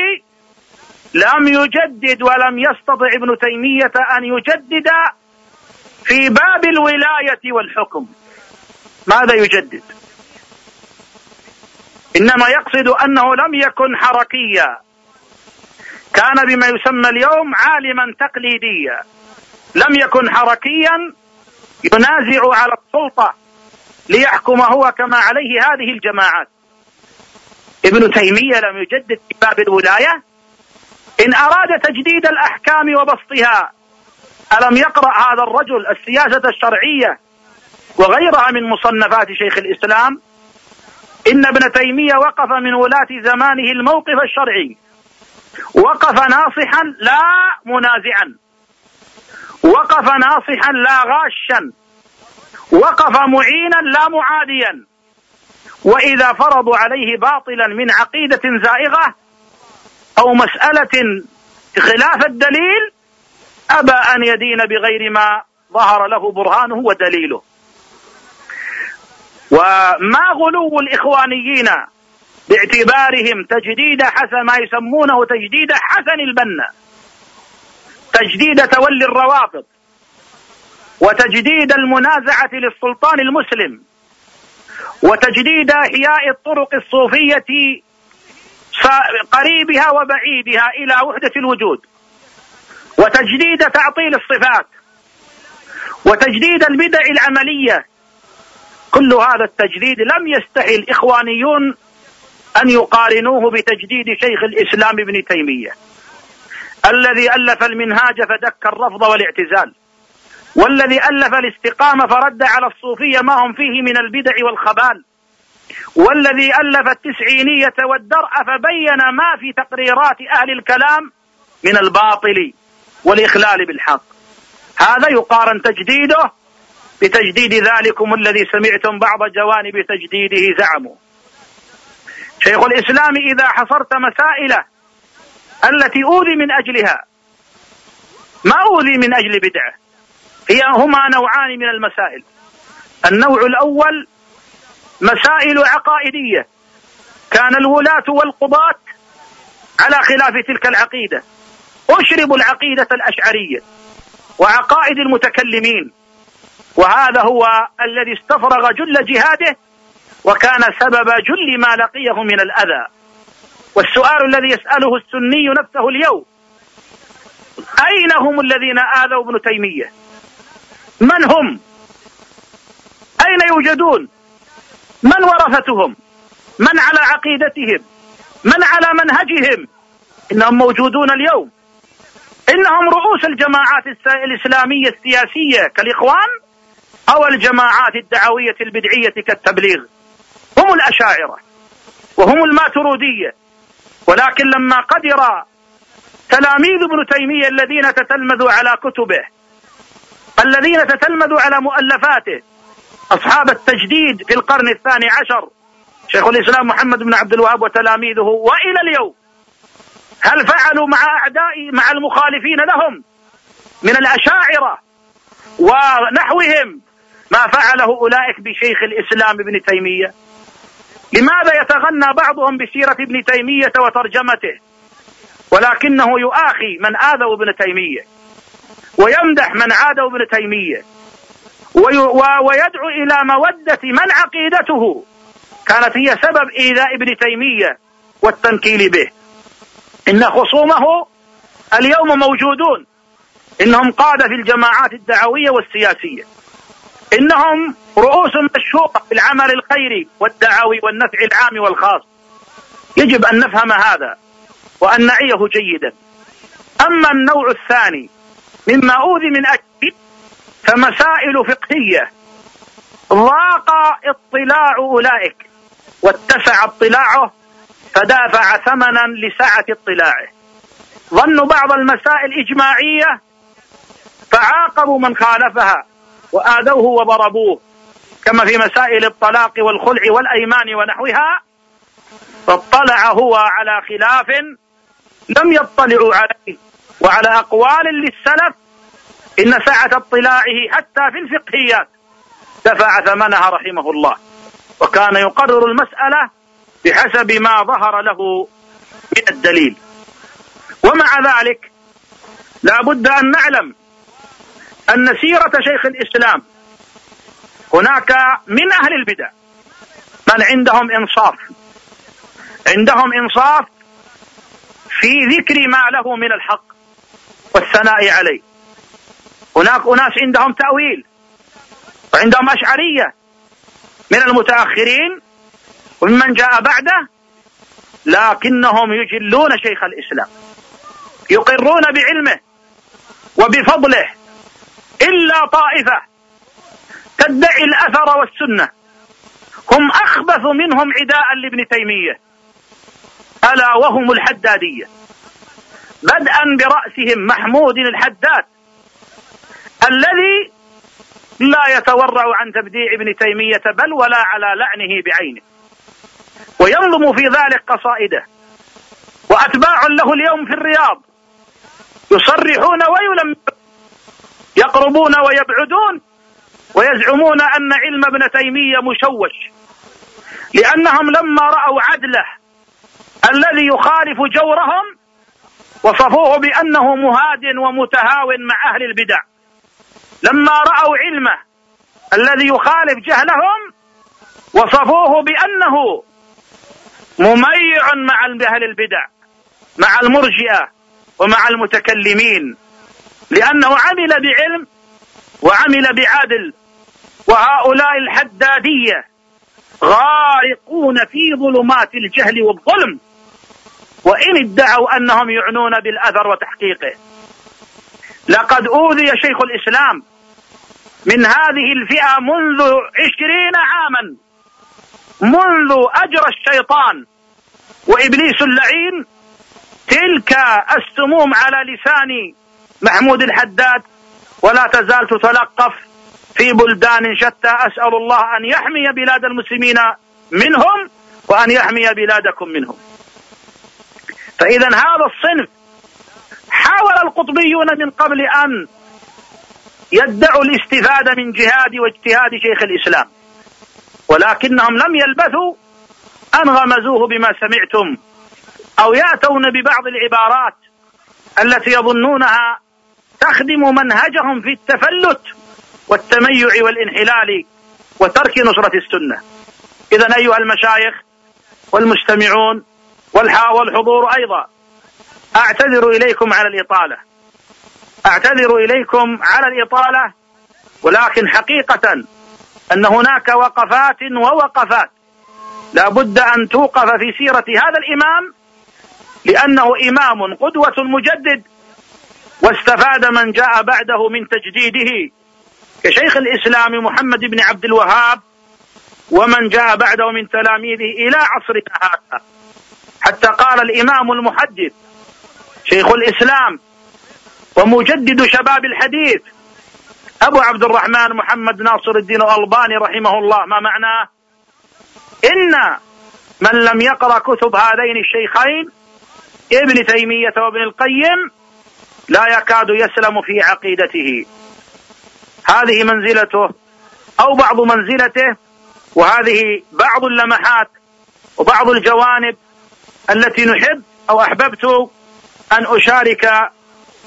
لم يجدد ولم يستطع ابن تيمية أن يجدد في باب الولاية والحكم. ماذا يجدد؟ إنما يقصد أنه لم يكن حركيا. كان بما يسمى اليوم عالما تقليديا. لم يكن حركيا ينازع على السلطة ليحكم هو كما عليه هذه الجماعات. ابن تيمية لم يجدد في باب الولاية. إن أراد تجديد الأحكام وبسطها ألم يقرأ هذا الرجل السياسة الشرعية وغيرها من مصنفات شيخ الإسلام؟ إن ابن تيمية وقف من ولاة زمانه الموقف الشرعي. وقف ناصحا لا منازعا. وقف ناصحا لا غاشا. وقف معينا لا معاديا. وإذا فرضوا عليه باطلا من عقيدة زائغة أو مسألة خلاف الدليل أبى أن يدين بغير ما ظهر له برهانه ودليله. وما غلو الإخوانيين باعتبارهم تجديد حسن ما يسمونه تجديد حسن البنا تجديد تولي الروافض وتجديد المنازعة للسلطان المسلم. وتجديد إحياء الطرق الصوفية قريبها وبعيدها إلى وحدة الوجود. وتجديد تعطيل الصفات. وتجديد البدع العملية. كل هذا التجديد لم يستحي الإخوانيون أن يقارنوه بتجديد شيخ الإسلام ابن تيمية. الذي ألف المنهاج فدك الرفض والاعتزال. والذي ألف الاستقامة فرد على الصوفية ما هم فيه من البدع والخبال. والذي ألف التسعينية والدرء فبين ما في تقريرات أهل الكلام من الباطل والإخلال بالحق. هذا يقارن تجديده بتجديد ذلكم الذي سمعتم بعض جوانب تجديده زعموا. شيخ الإسلام إذا حصرت مسائله التي أوذي من أجلها ما أوذي من أجل بدعة. هي هما نوعان من المسائل. النوع الأول مسائل عقائدية. كان الولاة والقضاة على خلاف تلك العقيدة. أشربوا العقيدة الأشعرية وعقائد المتكلمين. وهذا هو الذي استفرغ جل جهاده وكان سبب جل ما لقيه من الأذى. والسؤال الذي يسأله السني نفسه اليوم أين هم الذين آذوا ابن تيمية؟ من هم؟ أين يوجدون؟ من ورثتهم من على عقيدتهم؟ من على منهجهم؟ إنهم موجودون اليوم. إنهم رؤوس الجماعات الإسلامية السياسية كالإخوان أو الجماعات الدعوية البدعية كالتبليغ. هم الأشاعرة وهم الماترودية. ولكن لما قدر تلاميذ ابن تيمية الذين تتلمذوا على كتبه الذين تتلمذوا على مؤلفاته. أصحاب التجديد في القرن الثاني عشر. شيخ الإسلام محمد بن عبد الوهاب وتلاميذه وإلى اليوم. هل فعلوا مع أعداء مع المخالفين لهم من الأشاعرة ونحوهم ما فعله أولئك بشيخ الإسلام ابن تيمية؟ لماذا يتغنى بعضهم بسيرة ابن تيمية وترجمته؟ ولكنه يؤاخي من آذوا ابن تيمية. ويمدح من عادوا ابن تيمية. ويدعو إلى مودة من عقيدته. كانت هي سبب إيذاء ابن تيمية والتنكيل به. إن خصومه اليوم موجودون. إنهم قادة في الجماعات الدعوية والسياسية. إنهم رؤوس مشهورة في العمل الخيري والدعوي والنفع العام والخاص. يجب أن نفهم هذا وأن نعيه جيدا. أما النوع الثاني مما أوذي من أجل فمسائل فقهية. ضاق اطلاع أولئك واتسع اطلاعه فدافع ثمنا لسعة اطلاعه. ظنوا بعض المسائل إجماعية فعاقبوا من خالفها وآذوه وضربوه. كما في مسائل الطلاق والخلع والأيمان ونحوها فاطلع هو على خلاف لم يطلعوا عليه. وعلى أقوال للسلف إن سعة اطلاعه حتى في الفقهيات دفع ثمنها رحمه الله. وكان يقرر المسألة بحسب ما ظهر له من الدليل. ومع ذلك لا بد أن نعلم أن سيرة شيخ الإسلام هناك من أهل البدع من عندهم إنصاف. عندهم إنصاف في ذكر ما له من الحق. والثناء عليه. هناك أناس عندهم تأويل وعندهم أشعرية من المتأخرين وممن جاء بعده لكنهم يجلون شيخ الإسلام يقرون بعلمه وبفضله إلا طائفة تدعي الأثر والسنة. هم أخبث منهم عداء لابن تيمية ألا وهم الحدادية. بدءا برأسهم محمود الحداد الذي لا يتورع عن تبديع ابن تيمية بل ولا على لعنه بعينه. وينظم في ذلك قصائده. وأتباع له اليوم في الرياض. يصرحون ويلمون يقربون ويبعدون ويزعمون أن علم ابن تيمية مشوش. لأنهم لما رأوا عدله الذي يخالف جورهم وصفوه بأنه مهاد ومتهاون مع أهل البدع. لما رأوا علمه الذي يخالف جهلهم وصفوه بأنه مميع مع أهل البدع مع المرجئة ومع المتكلمين. لأنه عمل بعلم وعمل بعدل وهؤلاء الحدادية غارقون في ظلمات الجهل والظلم. وإن ادعوا أنهم يعنون بالأثر وتحقيقه. لقد أوذي شيخ الإسلام من هذه الفئة منذ عشرين عاما منذ أجرى الشيطان وإبليس اللعين تلك السموم على لسان محمود الحداد ولا تزال تتلقف في بلدان شتى. أسأل الله أن يحمي بلاد المسلمين منهم وأن يحمي بلادكم منهم. فإذا هذا الصنف حاول القطبيون من قبل أن يدعوا الاستفادة من جهاد واجتهاد شيخ الإسلام ولكنهم لم يلبثوا أن غمزوه بما سمعتم أو يأتون ببعض العبارات التي يظنونها تخدم منهجهم في التفلت والتميع والانحلال وترك نصرة السنة. إذا أيها المشايخ والمستمعون والحضور أيضا. أعتذر إليكم على الإطالة. أعتذر إليكم على الإطالة ولكن حقيقة أن هناك وقفات ووقفات. لا بد أن توقف في سيرة هذا الإمام لأنه إمام قدوة مجدد واستفاد من جاء بعده من تجديده كشيخ الإسلام محمد بن عبد الوهاب ومن جاء بعده من تلاميذه إلى عصرنا هذا. حتى قال الإمام المحدث شيخ الإسلام ومجدد شباب الحديث أبو عبد الرحمن محمد ناصر الدين الألباني رحمه الله ما معناه إن من لم يقرأ كتب هذين الشيخين ابن تيمية وابن القيم لا يكاد يسلم في عقيدته. هذه منزلته أو بعض منزلته وهذه بعض اللمحات وبعض الجوانب التي نحب أو أحببت أن أشارك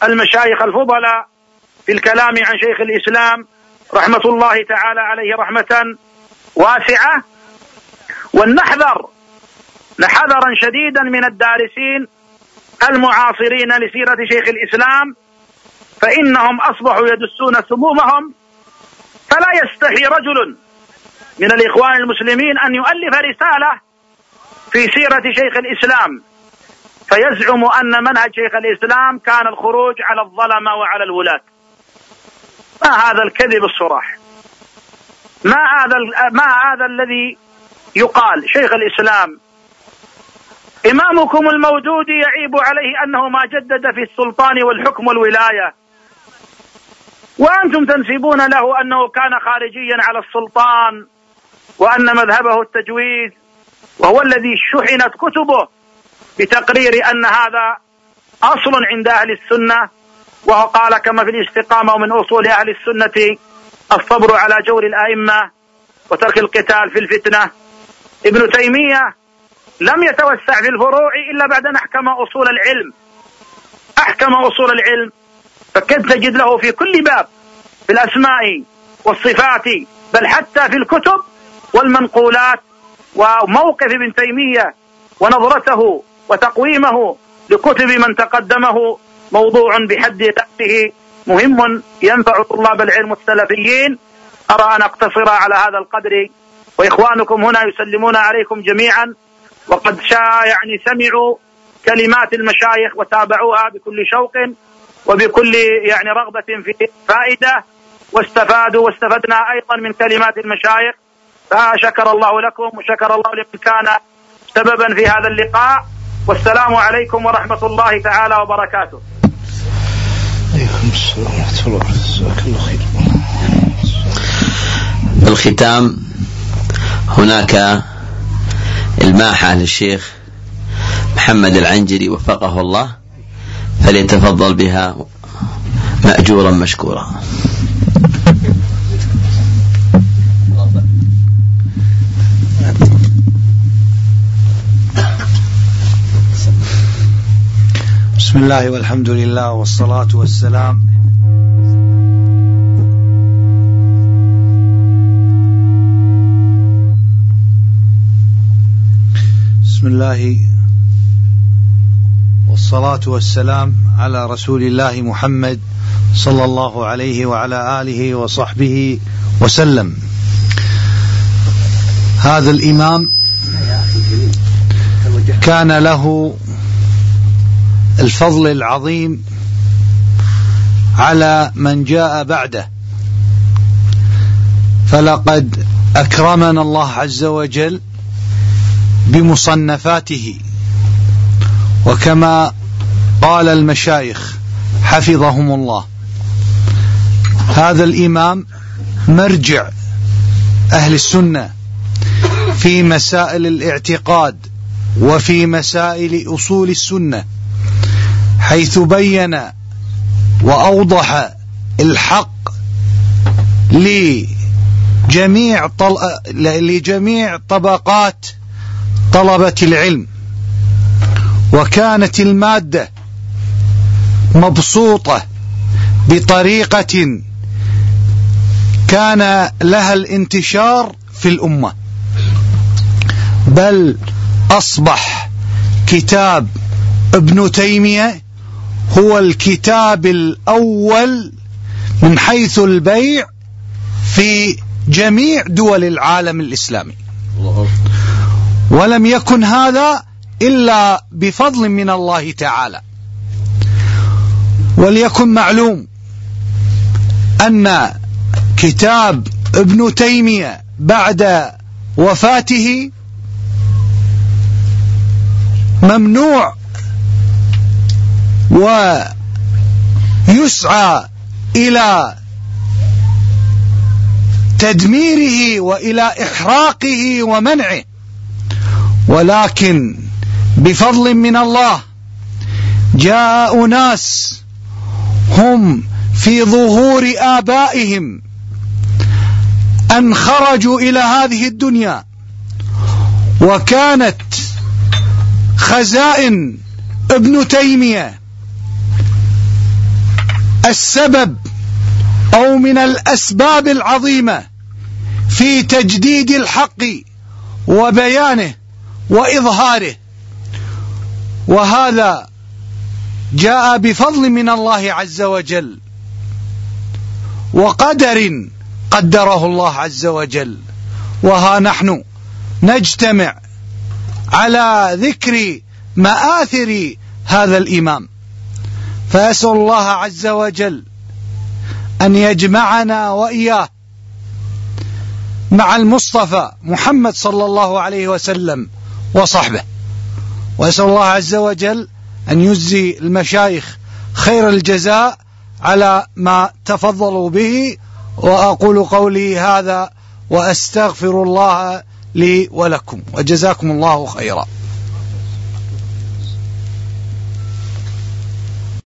المشايخ الفضلاء في الكلام عن شيخ الإسلام رحمة الله تعالى عليه رحمة واسعة. ولنحذر لحذرا شديدا من الدارسين المعاصرين لسيرة شيخ الإسلام فإنهم أصبحوا يدسون سمومهم فلا يستحي رجل من الإخوان المسلمين أن يؤلف رسالة في سيرة شيخ الإسلام. فيزعم أن منهج شيخ الإسلام كان الخروج على الظلمة وعلى الولاة ما هذا الكذب الصراح؟ ما هذا ما هذا الذي يقال شيخ الإسلام؟ إمامكم الموجود يعيب عليه أنه ما جدد في السلطان والحكم والولاية. وأنتم تنسبون له أنه كان خارجيا على السلطان وأن مذهبه التجويد وهو الذي شحنت كتبه بتقرير أن هذا أصل عند أهل السنة وقال كما في الاستقامة ومن أصول أهل السنة الصبر على جور الأئمة وترك القتال في الفتنة. ابن تيمية لم يتوسع في الفروع إلا بعد أن أحكم أصول العلم. أحكم أصول العلم فكنت تجد له في كل باب في الأسماء والصفات بل حتى في الكتب والمنقولات وموقف ابن تيمية ونظرته وتقويمه لكتب من تقدمه موضوع بحد ذاته مهم ينفع طلاب العلم السلفيين. أرى أن أقتصر على هذا القدر. وإخوانكم هنا يسلمون عليكم جميعا. وقد شاء يعني سمعوا كلمات المشايخ وتابعوها بكل شوق وبكل يعني رغبة في فائدة. واستفادوا واستفدنا أيضا من كلمات المشايخ. فشكر الله لكم وشكر الله لمن كان سببا في هذا اللقاء. والسلام عليكم ورحمة الله تعالى وبركاته. عليكم السلام ورحمة الله جزاك الله خير. في الختام هناك الماحة للشيخ محمد العنجري وفقه الله فليتفضل بها مأجورا مشكورا. بسم الله والحمد لله والصلاة والسلام. بسم الله والصلاة والسلام على رسول الله محمد صلى الله عليه وعلى آله وصحبه وسلم. هذا الإمام كان له الفضل العظيم على من جاء بعده. فلقد أكرمنا الله عز وجل بمصنفاته. وكما قال المشايخ حفظهم الله. هذا الإمام مرجع أهل السنة في مسائل الاعتقاد وفي مسائل أصول السنة. حيث بين وأوضح الحق لجميع طل... لجميع طبقات طلبة العلم. وكانت المادة مبسوطة بطريقة كان لها الانتشار في الأمة. بل أصبح كتاب ابن تيمية هو الكتاب الأول من حيث البيع في جميع دول العالم الإسلامي. ولم يكن هذا إلا بفضل من الله تعالى. وليكن معلوم أن كتاب ابن تيمية بعد وفاته ممنوع ويسعى إلى تدميره وإلى إحراقه ومنعه. ولكن بفضل من الله جاء اناس هم في ظهور آبائهم أن خرجوا إلى هذه الدنيا وكانت خزائن ابن تيمية السبب أو من الأسباب العظيمة في تجديد الحق وبيانه وإظهاره. وهذا جاء بفضل من الله عز وجل. وقدر قدره الله عز وجل. وها نحن نجتمع على ذكر مآثر هذا الإمام. فأسأل الله عز وجل أن يجمعنا وإياه مع المصطفى محمد صلى الله عليه وسلم وصحبه. وأسأل الله عز وجل أن يجزي المشايخ خير الجزاء على ما تفضلوا به وأقول قولي هذا وأستغفر الله لي ولكم وجزاكم الله خيرا.